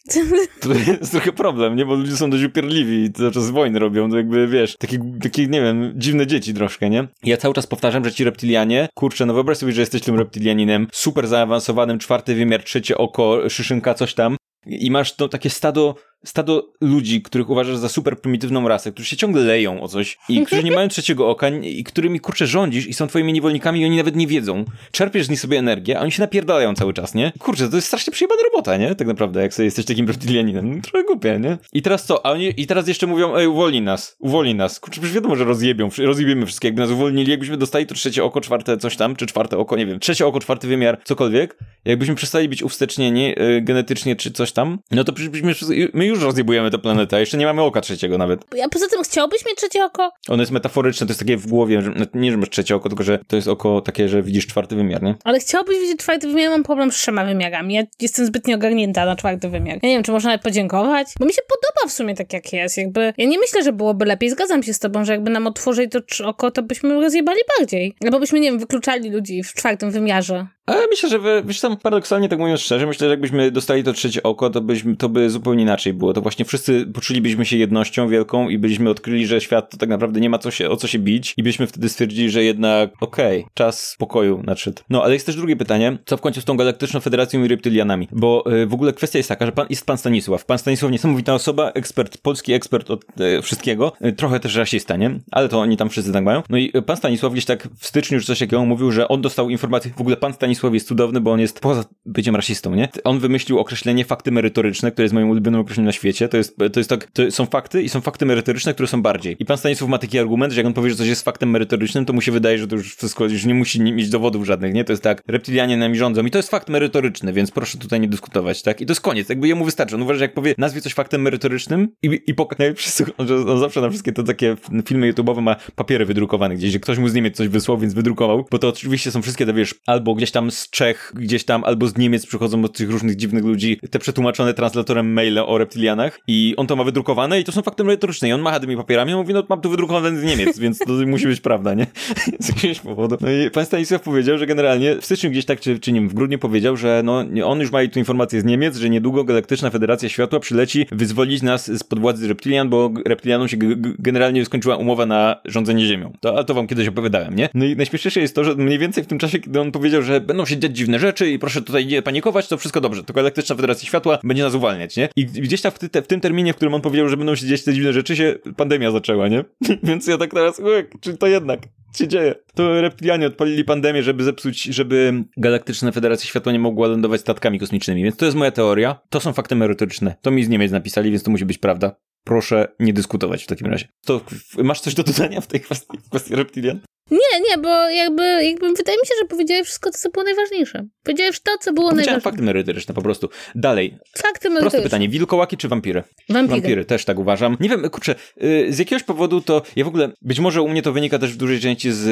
to jest trochę problem, nie? Bo ludzie są dość upierdliwi i cały czas wojny robią, to jakby, wiesz, takie, takie, nie wiem, dziwne dzieci troszkę, nie? Ja cały czas powtarzam, że ci reptilianie, kurczę, no wyobraź sobie, że jesteś tym reptilianinem, super zaawansowanym, czwarty wymiar, trzecie oko, szyszynka, coś tam i masz to takie stado stado ludzi, których uważasz za super prymitywną rasę, którzy się ciągle leją o coś i którzy nie mają trzeciego oka i którymi kurczę rządzisz i są twoimi niewolnikami i oni nawet nie wiedzą. Czerpiesz z nich sobie energię, a oni się napierdalają cały czas, nie? Kurczę, to jest strasznie przyjebana robota, nie? Tak naprawdę, jak sobie jesteś takim reptilianinem. Trochę głupie, nie? I teraz co? A oni, i teraz jeszcze mówią, ej, uwolnij nas, uwolnij nas. Kurczę, przecież wiadomo, że rozjebią, rozjebiemy wszystkie. Jakby nas uwolnili, jakbyśmy dostali to trzecie oko, czwarte coś tam, czy czwarte oko, nie wiem, trzecie oko, czwarty wymiar, cokolwiek, jakbyśmy przestali być uwstecznieni yy, genetycznie, czy coś tam, no to przecież byśmy, my już już rozjebujemy tę planetę, a jeszcze nie mamy oka trzeciego nawet. A poza tym chciałbyś mieć trzecie oko? Ono jest metaforyczne, to jest takie w głowie, że, nie, że masz trzecie oko, tylko że to jest oko takie, że widzisz czwarty wymiar, nie? Ale chciałbyś widzieć czwarty wymiar, mam problem z trzema wymiarami. Ja jestem zbytnio ogarnięta na czwarty wymiar. Ja nie wiem, czy można nawet podziękować, bo mi się podoba w sumie tak jak jest, jakby. Ja nie myślę, że byłoby lepiej, zgadzam się z tobą, że jakby nam otworzyć to oko, to byśmy rozjebali bardziej. Albo byśmy, nie wiem, wykluczali ludzi w czwartym wymiarze. Ale myślę, że wy, wiesz tam paradoksalnie tak mówiąc szczerze, myślę, że jakbyśmy dostali to trzecie oko, to, byśmy, to by zupełnie inaczej było. To właśnie wszyscy poczulibyśmy się jednością wielką i byśmy odkryli, że świat to tak naprawdę nie ma co się, o co się bić i byśmy wtedy stwierdzili, że jednak okej, okay, czas spokoju nadszedł. No, ale jest też drugie pytanie, co w końcu z tą Galaktyczną Federacją i Reptylianami? Bo y, w ogóle kwestia jest taka, że pan, jest pan Stanisław. Pan Stanisław niesamowita osoba, ekspert, polski ekspert od y, wszystkiego, y, trochę też rasista, nie? Ale to oni tam wszyscy tak mają. No i pan Stanisław gdzieś tak w styczniu czy coś takiego mówił, że on dostał informację, w ogóle pan Stanisław jest cudowny, bo on jest poza byciem rasistą, nie? On wymyślił określenie fakty merytoryczne, które jest moim ulubionym określeniem na świecie. To jest, to jest tak, to są fakty i są fakty merytoryczne, które są bardziej. I pan Stanisław ma taki argument, że jak on powie, że coś jest faktem merytorycznym, to mu się wydaje, że to już wszystko, już nie musi mieć dowodów żadnych, nie? To jest tak, reptilianie nami rządzą i to jest fakt merytoryczny, więc proszę tutaj nie dyskutować, tak? I to jest koniec, jakby jemu wystarczy. On uważa, że jak powie, nazwie coś faktem merytorycznym i, i pokaże, on zawsze na wszystkie te takie filmy YouTube'owe ma papiery wydrukowane gdzieś, że ktoś mu z Niemiec coś wysłał, więc wydrukował, bo to oczywiście są wszystkie te, wiesz, albo gdzieś tam z Czech, gdzieś tam, albo z Niemiec przychodzą od tych różnych dziwnych ludzi, te przetłumaczone translatorem maile o reptilianach i on to ma wydrukowane i to są fakty merytoryczne i on macha tymi papierami, on mówi, no mam to wydrukowane z Niemiec, więc to musi być prawda, nie? Z jakiegoś powodu. No i pan Stanisław powiedział, że generalnie w styczniu gdzieś tak, czy, czy nie w grudniu powiedział, że no on już ma tu informację z Niemiec, że niedługo Galaktyczna Federacja Światła przyleci wyzwolić nas spod władzy reptilian, bo reptilianom się generalnie skończyła umowa na rządzenie Ziemią. To, ale to wam kiedyś opowiadałem, nie? No i najśmieszniejsze jest to, że mniej więcej w tym czasie, kiedy on powiedział, że będą się dziać dziwne rzeczy i proszę tutaj nie panikować, to wszystko dobrze. To Galaktyczna Federacja Światła będzie nas uwalniać, nie? I gdzieś tam w, ty, w tym terminie, w którym on powiedział, że będą się dziać te dziwne rzeczy, się pandemia zaczęła, nie? Więc ja tak teraz, czy to jednak się dzieje? To reptilianie odpalili pandemię, żeby zepsuć, żeby Galaktyczna Federacja Światła nie mogła lądować statkami kosmicznymi. Więc to jest moja teoria. To są fakty merytoryczne. To mi z Niemiec napisali, więc to musi być prawda. Proszę nie dyskutować w takim razie. To masz coś do dodania w tej kwestii, w kwestii reptilian? Nie, nie, bo jakby, jakby wydaje mi się, że powiedziałeś wszystko to, co było najważniejsze. Powiedziałeś to, co było najważniejsze. fakty merytoryczne po prostu. Dalej. Fakty merytoryczne. Proste pytanie, wilkołaki czy wampiry? Wampiry. Wampiry, też tak uważam. Nie wiem, kurczę, y, z jakiegoś powodu to, ja w ogóle, być może u mnie to wynika też w dużej części z,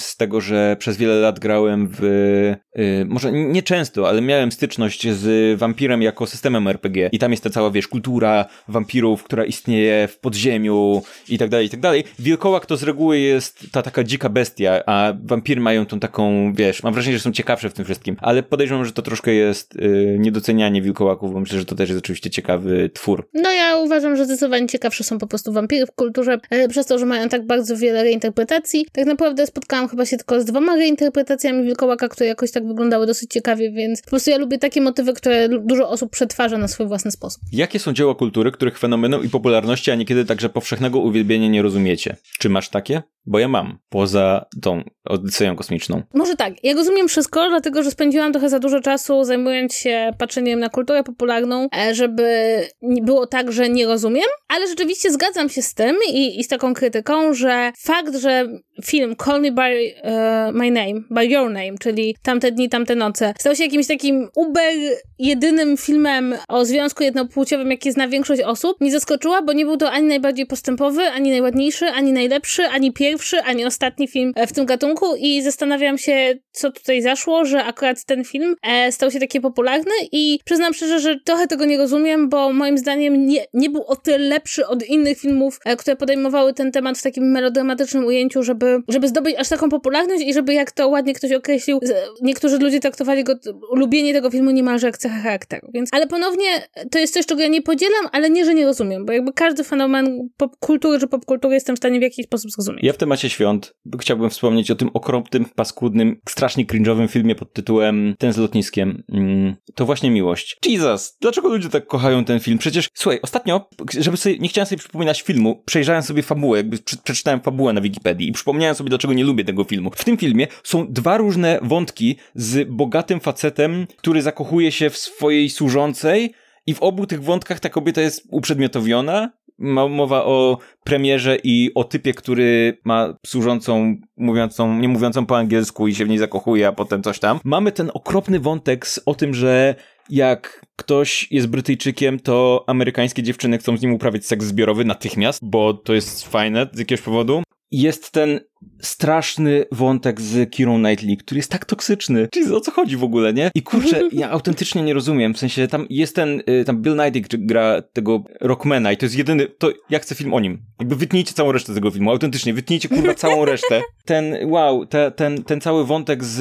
z tego, że przez wiele lat grałem w, y, może nie często, ale miałem styczność z wampirem jako systemem RPG i tam jest ta cała, wiesz, kultura wampirów, która istnieje w podziemiu i tak dalej, i tak dalej. Wilkołak to z reguły jest ta taka dzika bestia, a wampiry mają tą taką, wiesz, mam wrażenie, że są ciekawsze w tym wszystkim, ale podejrzewam, że to troszkę jest yy, niedocenianie wilkołaków, bo myślę, że to też jest oczywiście ciekawy twór. No ja uważam, że zdecydowanie ciekawsze są po prostu wampiry w kulturze, e, przez to, że mają tak bardzo wiele reinterpretacji. Tak naprawdę spotkałam chyba się tylko z dwoma reinterpretacjami wilkołaka, które jakoś tak wyglądały dosyć ciekawie, więc po prostu ja lubię takie motywy, które dużo osób przetwarza na swój własny sposób. Jakie są dzieła kultury, których fenomenu i popularności, a niekiedy także powszechnego uwielbienia nie rozumiecie? Czy masz takie? Bo ja mam, poza tą Odyseją kosmiczną. Może tak, ja rozumiem wszystko, dlatego że spędziłam trochę za dużo czasu zajmując się patrzeniem na kulturę popularną, e, żeby było tak, że nie rozumiem, ale rzeczywiście zgadzam się z tym i, i z taką krytyką, że fakt, że film Call Me By uh, My Name, By Your Name, czyli Tamte dni, tamte noce, stał się jakimś takim uber jedynym filmem o związku jednopłciowym, jaki zna większość osób, nie zaskoczyła, bo nie był to ani najbardziej postępowy, ani najładniejszy, ani najlepszy, ani pierwszy, ani ostatni film w tym gatunku i zastanawiam się, co tutaj zaszło, że akurat ten film e, stał się taki popularny i przyznam szczerze, że trochę tego nie rozumiem, bo moim zdaniem nie, nie był o tyle lepszy od innych filmów, e, które podejmowały ten temat w takim melodramatycznym ujęciu, żeby, żeby zdobyć aż taką popularność i żeby, jak to ładnie ktoś określił, niektórzy ludzie traktowali go, lubienie tego filmu niemalże jak cechę charakteru. Więc, ale ponownie, to jest coś, czego ja nie podzielam, ale nie, że nie rozumiem, bo jakby każdy fenomen popkultury czy popkultury jestem w stanie w jakiś sposób zrozumieć. Ja w temacie świąt chciałbym wspomnieć o tym okropnym, paskudnym, strasznie cringe'owym filmie pod tytułem Ten z lotniskiem. Mm, to właśnie miłość. Jesus, dlaczego ludzie tak kochają ten film? Przecież, słuchaj, ostatnio, żeby sobie, nie chciałem sobie przypominać filmu, przejrzałem sobie fabułę, jakby przeczytałem fabułę na Wikipedii i przypomniałem sobie, dlaczego nie lubię tego filmu. W tym filmie są dwa różne wątki z bogatym facetem, który zakochuje się w swojej służącej i w obu tych wątkach ta kobieta jest uprzedmiotowiona, mowa o premierze i o typie, który ma służącą, mówiącą, nie mówiącą po angielsku i się w niej zakochuje, a potem coś tam. Mamy ten okropny wątek z, o tym, że jak ktoś jest Brytyjczykiem, to amerykańskie dziewczyny chcą z nim uprawiać seks zbiorowy natychmiast, bo to jest fajne z jakiegoś powodu. Jest ten straszny wątek z Kirą Knightley, który jest tak toksyczny. Czyli o co chodzi w ogóle, nie? I kurczę, ja autentycznie nie rozumiem. W sensie tam jest ten, y, tam Bill Nighy gra tego Rockmana i to jest jedyny, to ja chcę film o nim. Jakby wytnijcie całą resztę tego filmu, autentycznie, wytnijcie kurwa całą resztę. Ten, wow, te, ten, ten cały wątek z,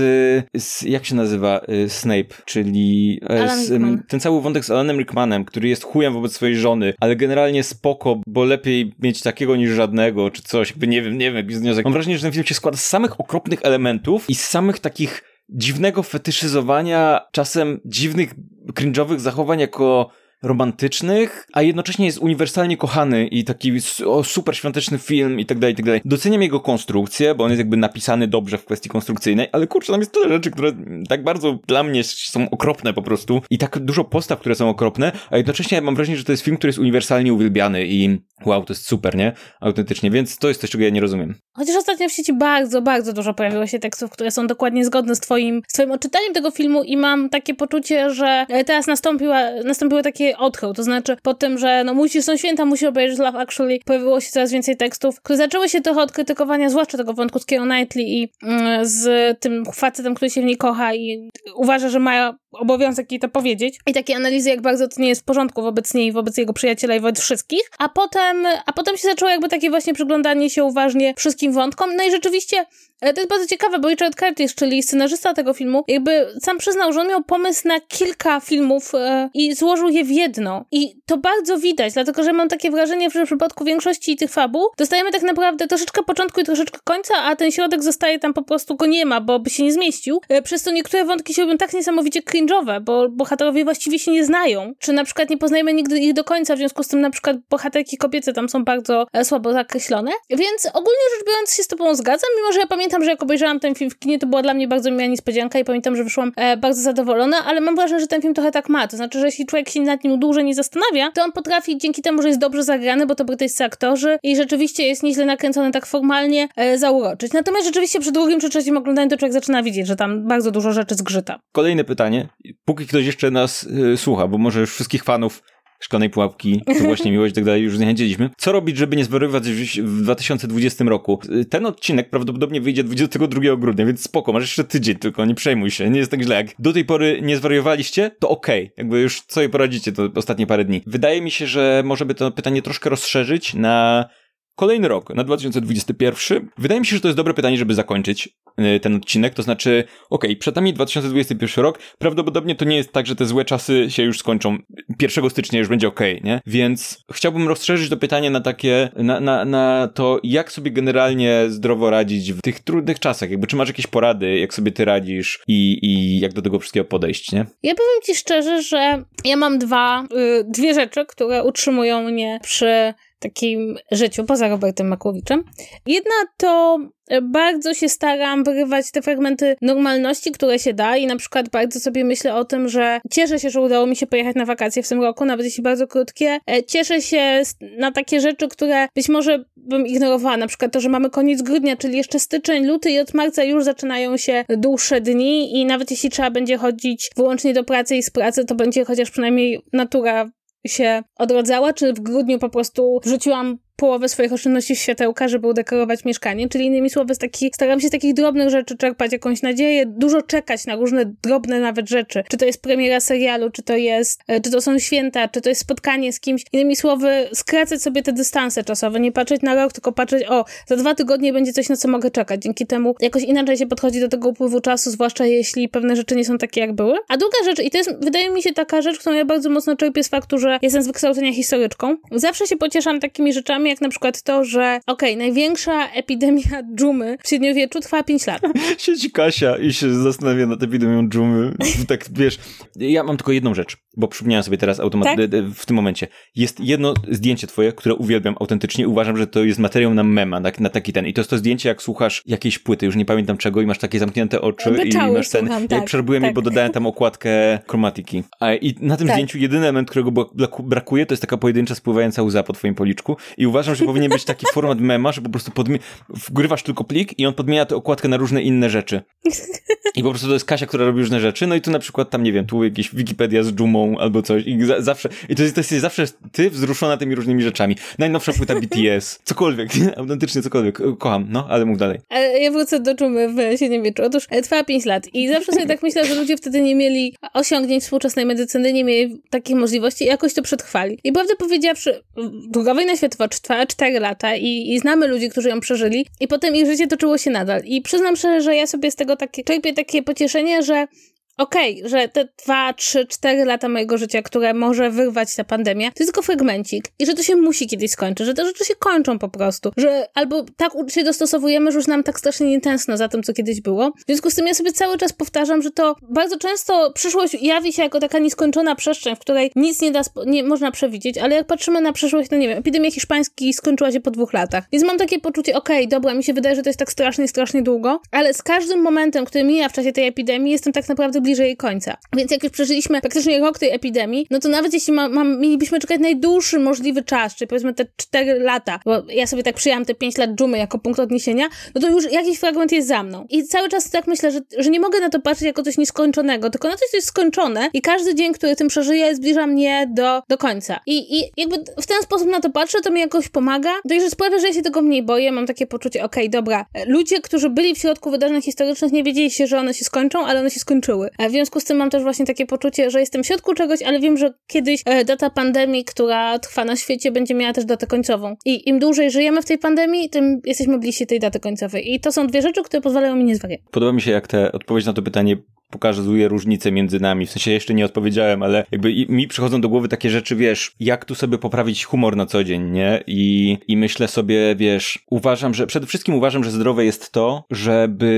z jak się nazywa, y, Snape, czyli e, z, ten cały wątek z Alanem Rickmanem, który jest chujem wobec swojej żony, ale generalnie spoko, bo lepiej mieć takiego niż żadnego, czy coś, jakby nie wiem, nie wiem, jakiś związek. Mam wrażenie, że ten film się składa z samych okropnych elementów i z samych takich dziwnego fetyszyzowania, czasem dziwnych, cringe'owych zachowań jako romantycznych, a jednocześnie jest uniwersalnie kochany i taki o, super świąteczny film i tak dalej, i tak dalej. Doceniam jego konstrukcję, bo on jest jakby napisany dobrze w kwestii konstrukcyjnej, ale kurczę, tam jest tyle rzeczy, które tak bardzo dla mnie są okropne po prostu i tak dużo postaw, które są okropne, a jednocześnie mam wrażenie, że to jest film, który jest uniwersalnie uwielbiany i wow, to jest super, nie? Autentycznie, więc to jest coś, czego ja nie rozumiem. Chociaż ostatnio w sieci bardzo, bardzo dużo pojawiło się tekstów, które są dokładnie zgodne z twoim, z twoim odczytaniem tego filmu i mam takie poczucie, że teraz nastąpiła, nastąpiło takie odchył, to znaczy po tym, że no musisz, są święta, musisz obejrzeć Love Actually, pojawiło się coraz więcej tekstów, które zaczęły się trochę od krytykowania, zwłaszcza tego wątku z Keira Knightley i mm, z tym facetem, który się w niej kocha i uważa, że ma obowiązek jej to powiedzieć. I takie analizy, jak bardzo to nie jest w porządku wobec niej, wobec jego przyjaciela i wobec wszystkich. A potem, a potem się zaczęło jakby takie właśnie przyglądanie się uważnie wszystkim wątkom. No i rzeczywiście e, to jest bardzo ciekawe, bo Richard Curtis, czyli scenarzysta tego filmu, jakby sam przyznał, że on miał pomysł na kilka filmów e, i złożył je w jedno. I to bardzo widać, dlatego że mam takie wrażenie, że w przypadku większości tych fabuł dostajemy tak naprawdę troszeczkę początku i troszeczkę końca, a ten środek zostaje tam po prostu go nie ma, bo by się nie zmieścił. E, przez to niektóre wątki się robią tak niesamowicie cringe'owe, bo bohaterowie właściwie się nie znają, czy na przykład nie poznajemy nigdy ich do końca, w związku z tym na przykład bohaterki kobiece tam są bardzo e, słabo zakreślone. Więc ogólnie rzecz biorąc się z tobą zgadzam, mimo że ja pamiętam, że jak obejrzałam ten film w kinie, to była dla mnie bardzo miła niespodzianka i pamiętam, że wyszłam e, bardzo zadowolona, ale mam wrażenie, że ten film trochę tak ma. To znaczy, że jeśli człowiek się nad nim dłużej nie zastanawia, to on potrafi dzięki temu, że jest dobrze zagrany, bo to brytyjscy aktorzy i rzeczywiście jest nieźle nakręcony tak formalnie, e, zauroczyć. Natomiast rzeczywiście przy drugim czy trzecim oglądaniu to człowiek zaczyna widzieć, że tam bardzo dużo rzeczy zgrzyta. Kolejne pytanie. Póki ktoś jeszcze nas y, słucha, bo może już wszystkich fanów szklanej pułapki, to właśnie miłość i tak dalej już zniechęciliśmy. Co robić, żeby nie zwariować w 2020 roku? Ten odcinek prawdopodobnie wyjdzie 22 grudnia, więc spoko, masz jeszcze tydzień, tylko nie przejmuj się, nie jest tak źle. Jak do tej pory nie zwariowaliście, to okej, okay. jakby już sobie poradzicie to ostatnie parę dni. Wydaje mi się, że może by to pytanie troszkę rozszerzyć na Kolejny rok, na 2021. Wydaje mi się, że to jest dobre pytanie, żeby zakończyć y, ten odcinek. To znaczy, okej, okay, przed nami 2021 rok. Prawdopodobnie to nie jest tak, że te złe czasy się już skończą. 1 stycznia już będzie okej, okay, nie? Więc chciałbym rozszerzyć to pytanie na takie, na, na, na to, jak sobie generalnie zdrowo radzić w tych trudnych czasach. Jakby, czy masz jakieś porady, jak sobie ty radzisz i, i jak do tego wszystkiego podejść, nie? Ja powiem ci szczerze, że ja mam dwa, y, dwie rzeczy, które utrzymują mnie przy takim życiu poza Robertem Makłowiczem. Jedna to bardzo się staram wyrywać te fragmenty normalności, które się da i na przykład bardzo sobie myślę o tym, że cieszę się, że udało mi się pojechać na wakacje w tym roku, nawet jeśli bardzo krótkie. E, cieszę się na takie rzeczy, które być może bym ignorowała, na przykład to, że mamy koniec grudnia, czyli jeszcze styczeń, luty i od marca już zaczynają się dłuższe dni i nawet jeśli trzeba będzie chodzić wyłącznie do pracy i z pracy, to będzie chociaż przynajmniej natura się odrodzała, czy w grudniu po prostu wrzuciłam połowę swoich oszczędności światełka, żeby udekorować mieszkanie, czyli innymi słowy, taki, staram się z takich drobnych rzeczy czerpać jakąś nadzieję, dużo czekać na różne drobne nawet rzeczy, czy to jest premiera serialu, czy to jest, e, czy to są święta, czy to jest spotkanie z kimś, innymi słowy, skracać sobie te dystanse czasowe, nie patrzeć na rok, tylko patrzeć, o, za dwa tygodnie będzie coś, na co mogę czekać, dzięki temu jakoś inaczej się podchodzi do tego upływu czasu, zwłaszcza jeśli pewne rzeczy nie są takie, jak były. A druga rzecz, i to jest, wydaje mi się, taka rzecz, którą ja bardzo mocno czerpię z faktu, że jestem z wykształcenia historyczką, zawsze się pocieszam takimi rzeczami, jak na przykład to, że okej, okay, największa epidemia dżumy w średniowieczu trwała 5 lat. Siedzi Kasia i się zastanawia nad epidemią dżumy. Tak, wiesz, ja mam tylko jedną rzecz, bo przypomniałem sobie teraz automat tak? w tym momencie. Jest jedno zdjęcie twoje, które uwielbiam autentycznie. Uważam, że to jest materiał na mema, na, na taki ten. I to jest to zdjęcie, jak słuchasz jakiejś płyty, już nie pamiętam czego, i masz takie zamknięte oczy Beczały, i masz ten... Słucham, tak, ja przerobiłem tak. je, bo dodałem tam okładkę chromatiki. A, I na tym tak. zdjęciu jedyny element, którego brakuje, to jest taka pojedyncza spływająca łza po twoim policzku i uważam, że powinien być taki format mema, że po prostu podmi- wgrywasz tylko plik i on podmienia tę okładkę na różne inne rzeczy. I po prostu to jest Kasia, która robi różne rzeczy, no i tu na przykład tam, nie wiem, tu jakieś Wikipedia z dżumą albo coś i za zawsze, i to jest, to zawsze ty wzruszona tymi różnymi rzeczami. Najnowsza płyta BTS, cokolwiek, nie? autentycznie cokolwiek. Kocham, no, ale mów dalej. Ja wrócę do dżumy w średniowieczu. Otóż e, trwała 5 lat i zawsze sobie tak myślę, że ludzie wtedy nie mieli osiągnięć współczesnej medycyny, nie mieli takich możliwości i jakoś to przetrwali. I prawdę powiedziawszy, druga wojna światowa 4 lata i, i znamy ludzi, którzy ją przeżyli i potem ich życie toczyło się nadal. I przyznam szczerze, że ja sobie z tego takie, czerpię takie pocieszenie, że okej, okay, że te dwa, trzy, cztery lata mojego życia, które może wyrwać ta pandemia, to jest tylko fragmencik i że to się musi kiedyś skończyć, że te rzeczy się kończą po prostu, że albo tak się dostosowujemy, że już nam tak strasznie nie tęskno za tym, co kiedyś było. W związku z tym ja sobie cały czas powtarzam, że to bardzo często przyszłość jawi się jako taka nieskończona przestrzeń, w której nic nie da, nie można przewidzieć, ale jak patrzymy na przyszłość, to nie wiem, epidemia hiszpańska skończyła się po dwóch latach. Więc mam takie poczucie, okej, okay, dobra, mi się wydaje, że to jest tak strasznie, strasznie długo, ale z każdym momentem, który mija w czasie tej epidemii, jestem tak naprawdę bliżej końca. Więc jak już przeżyliśmy praktycznie rok tej epidemii, no to nawet jeśli ma, ma, mielibyśmy czekać najdłuższy możliwy czas, czyli powiedzmy te 4 lata, bo ja sobie tak przyjęłam te 5 lat dżumy jako punkt odniesienia, no to już jakiś fragment jest za mną. I cały czas tak myślę, że, że nie mogę na to patrzeć jako coś nieskończonego, tylko na coś, co jest skończone i każdy dzień, który tym przeżyję, zbliża mnie do, do końca. I, I jakby w ten sposób na to patrzę, to mi jakoś pomaga, to już sprawia, że ja się tego mniej boję, mam takie poczucie, okej, okay, dobra, ludzie, którzy byli w środku wydarzeń historycznych, nie wiedzieli się, że one się skończą, ale one się skończyły. A w związku z tym mam też właśnie takie poczucie, że jestem w środku czegoś, ale wiem, że kiedyś e, data pandemii, która trwa na świecie, będzie miała też datę końcową. I im dłużej żyjemy w tej pandemii, tym jesteśmy bliżsi tej daty końcowej. I to są dwie rzeczy, które pozwalają mi nie. Podoba mi się, jak te odpowiedź na to pytanie pokazuje różnice między nami. W sensie jeszcze nie odpowiedziałem, ale jakby mi przychodzą do głowy takie rzeczy, wiesz, jak tu sobie poprawić humor na co dzień, nie? I, i myślę sobie, wiesz, uważam, że przede wszystkim uważam, że zdrowe jest to, żeby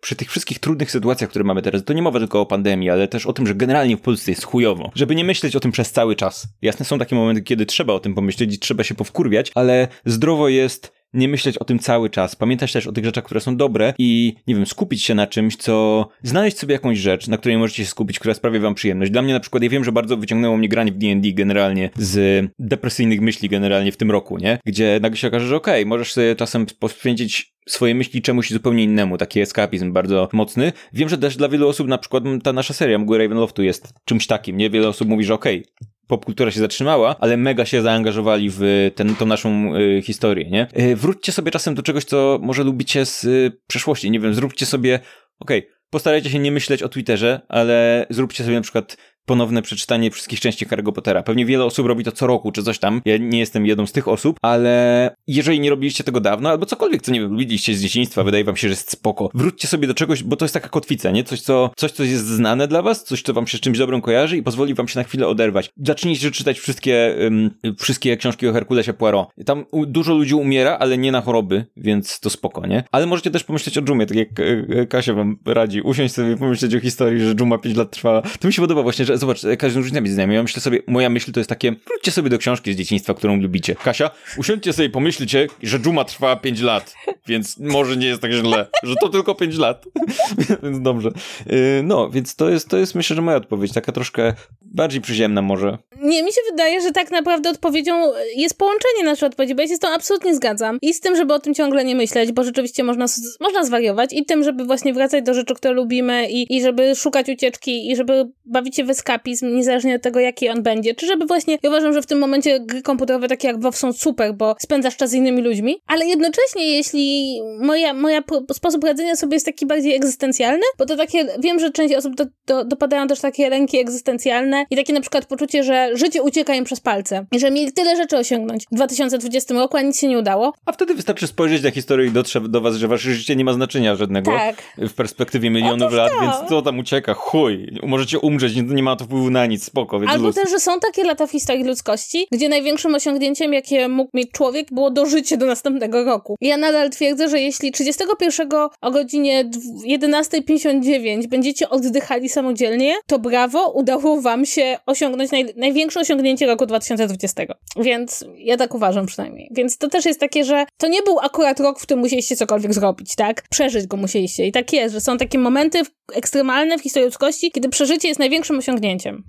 przy tych wszystkich trudnych sytuacjach, które mamy teraz, to nie mowa tylko o pandemii, ale też o tym, że generalnie w Polsce jest chujowo, żeby nie myśleć o tym przez cały czas. Jasne, są takie momenty, kiedy trzeba o tym pomyśleć i trzeba się powkurwiać, ale zdrowo jest nie myśleć o tym cały czas, pamiętać też o tych rzeczach, które są dobre i, nie wiem, skupić się na czymś, co, znaleźć sobie jakąś rzecz, na której możecie się skupić, która sprawia wam przyjemność. Dla mnie na przykład, ja wiem, że bardzo wyciągnęło mnie granie w D&D generalnie z depresyjnych myśli generalnie w tym roku, nie? Gdzie nagle się okaże, że okej, okay, możesz sobie czasem poświęcić swoje myśli czemuś zupełnie innemu, taki eskapizm bardzo mocny. Wiem, że też dla wielu osób na przykład ta nasza seria Mgły Ravenloftu jest czymś takim, nie? Wiele osób mówi, że okej, okay, popkultura się zatrzymała, ale mega się zaangażowali w ten, tą naszą y, historię, nie? Y, wróćcie sobie czasem do czegoś, co może lubicie z y, przeszłości, nie wiem, zróbcie sobie, okej, okay, postarajcie się nie myśleć o Twitterze, ale zróbcie sobie na przykład ponowne przeczytanie wszystkich części Harry'ego Pottera. Pewnie wiele osób robi to co roku, czy coś tam. Ja nie jestem jedną z tych osób, ale jeżeli nie robiliście tego dawno, albo cokolwiek, co nie wiem, lubiliście z dzieciństwa, wydaje wam się, że jest spoko, wróćcie sobie do czegoś, bo to jest taka kotwica, nie? Coś, co, coś, co jest znane dla was, coś, co wam się z czymś dobrym kojarzy i pozwoli wam się na chwilę oderwać. Zacznijcie czytać wszystkie, um, wszystkie książki o Herkulesie Poirot. Tam dużo ludzi umiera, ale nie na choroby, więc to spoko, nie? Ale możecie też pomyśleć o Dżumie, tak jak e, Kasia wam radzi. Usiąść sobie pomyśleć o historii, że Dżuma 5 lat trwała. To mi się podoba właśnie, że zobacz, każdy różnica między nami. Ja myślę sobie, moja myśl to jest takie, wróćcie sobie do książki z dzieciństwa, którą lubicie. Kasia, usiądźcie sobie pomyślcie, że Dżuma trwa 5 lat, więc może nie jest tak źle, że to tylko 5 lat. więc dobrze. Y, no, więc to jest, to jest myślę, że moja odpowiedź, taka troszkę bardziej przyziemna może. Nie, mi się wydaje, że tak naprawdę odpowiedzią jest połączenie naszej odpowiedzi, bo ja się z tą absolutnie zgadzam. I z tym, żeby o tym ciągle nie myśleć, bo rzeczywiście można, można zwariować i tym, żeby właśnie wracać do rzeczy, które lubimy i, i żeby szukać ucieczki i żeby bawić się w eskapizm, niezależnie od tego, jaki on będzie. Czy żeby właśnie, ja uważam, że w tym momencie gry komputerowe takie jak WoW są super, bo spędzasz czas z innymi ludźmi, ale jednocześnie jeśli moja, moja sposób radzenia sobie jest taki bardziej egzystencjalny, bo to takie, wiem, że część osób do, do, dopadają też takie lęki egzystencjalne i takie na przykład poczucie, że życie ucieka im przez palce i że mieli tyle rzeczy osiągnąć w 2020 roku, a nic się nie udało. A wtedy wystarczy spojrzeć na historię i dotrze do was, że wasze życie nie ma znaczenia żadnego tak. w perspektywie milionów lat, więc co tam ucieka? Chuj, możecie umrzeć, nie, nie ma to wpływu na nic, spoko. Więc Albo luz. też, że są takie lata w historii ludzkości, gdzie największym osiągnięciem, jakie mógł mieć człowiek, było dożycie do następnego roku. Ja nadal twierdzę, że jeśli 31 o godzinie 11.59 będziecie oddychali samodzielnie, to brawo, udało wam się osiągnąć naj, największe osiągnięcie roku 2020. Więc ja tak uważam przynajmniej. Więc to też jest takie, że to nie był akurat rok, w którym musieliście cokolwiek zrobić, tak? Przeżyć go musieliście. I tak jest, że są takie momenty ekstremalne w historii ludzkości, kiedy przeżycie jest największym osiągnięciem.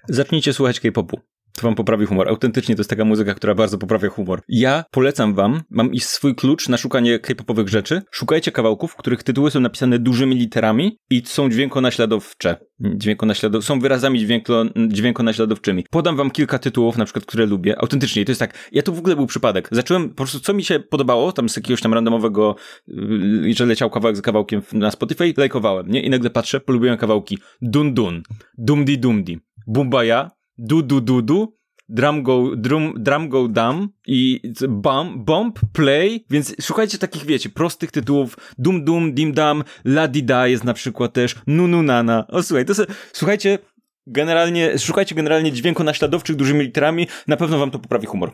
Zacznijcie słuchać K-popu. To wam poprawi humor. Autentycznie to jest taka muzyka, która bardzo poprawia humor. Ja polecam wam, mam i swój klucz na szukanie k-popowych rzeczy. Szukajcie kawałków, których tytuły są napisane dużymi literami i są dźwiękonaśladowcze. Dźwiękonaśladow... Są wyrazami dźwięko... dźwiękonaśladowczymi. Podam wam kilka tytułów, na przykład, które lubię. Autentycznie, to jest tak, ja to w ogóle był przypadek. Zacząłem, po prostu co mi się podobało, tam z jakiegoś tam randomowego, yy, że leciał kawałek za kawałkiem na Spotify, lajkowałem, nie? I nagle patrzę, polubiłem kawałki Dun Dun, Dumdi Dumdi, Bumbaya, Du Du Du Du, Drum Go, drum, drum go Dum i bump, bump, Play, więc szukajcie takich, wiecie, prostych tytułów, Dum Dum, Dim Dam, La Di Da jest na przykład też, Nunu Nana, o słuchaj, to se, słuchajcie, generalnie, szukajcie generalnie dźwięku naśladowczych dużymi literami, na pewno wam to poprawi humor.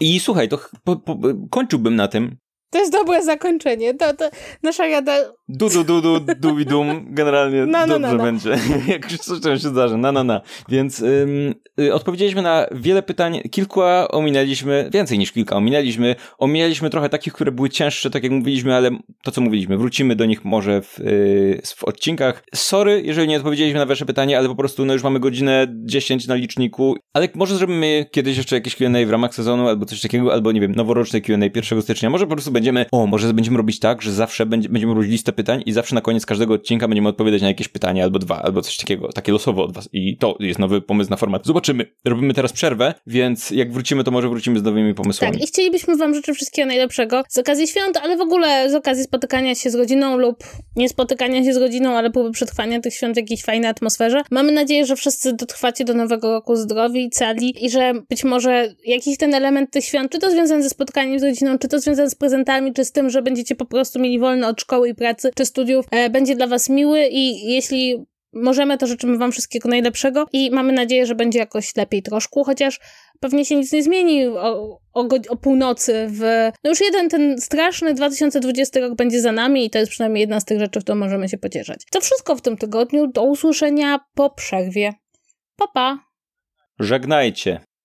I słuchaj, to po, po, kończyłbym na tym, to jest dobre zakończenie. To, to nasza rada. Du, du, du, du, dum. Generalnie no, no, dobrze no, będzie. Jak już coś tam się zdarzy. Na, na, na. Więc ym, y, odpowiedzieliśmy na wiele pytań. Kilka ominęliśmy, więcej niż kilka ominęliśmy. Ominęliśmy trochę takich, które były cięższe, tak jak mówiliśmy, ale to co mówiliśmy, wrócimy do nich może w, y, w odcinkach. Sorry, jeżeli nie odpowiedzieliśmy na wasze pytanie, ale po prostu no już mamy godzinę 10 na liczniku. Ale może zrobimy kiedyś jeszcze jakieś Q&A w ramach sezonu albo coś takiego, albo nie wiem, noworoczne Q&A 1 stycznia. Może po prostu będzie będziemy, o, może będziemy robić tak, że zawsze będzie, będziemy robić listę pytań i zawsze na koniec każdego odcinka będziemy odpowiadać na jakieś pytanie albo dwa, albo coś takiego, takie losowo od was. I to jest nowy pomysł na format. Zobaczymy. Robimy teraz przerwę, więc jak wrócimy, to może wrócimy z nowymi pomysłami. Tak, i chcielibyśmy wam życzyć wszystkiego najlepszego z okazji świąt, ale w ogóle z okazji spotykania się z rodziną lub nie spotykania się z rodziną, ale próby przetrwania tych świąt w jakiejś fajnej atmosferze. Mamy nadzieję, że wszyscy dotrwacie do nowego roku zdrowi, cali i że być może jakiś ten element tych świąt, czy to związany ze spotkaniem z rodziną, czy to związany z prezentami, czy z tym, że będziecie po prostu mieli wolne od szkoły i pracy, czy studiów, e, będzie dla was miły i jeśli możemy, to życzymy wam wszystkiego najlepszego i mamy nadzieję, że będzie jakoś lepiej troszkę, chociaż pewnie się nic nie zmieni o, o, o, północy w... No już jeden ten straszny 2020 rok będzie za nami i to jest przynajmniej jedna z tych rzeczy, w którą możemy się pocieszać. To wszystko w tym tygodniu. Do usłyszenia po przerwie. Pa, pa! Żegnajcie.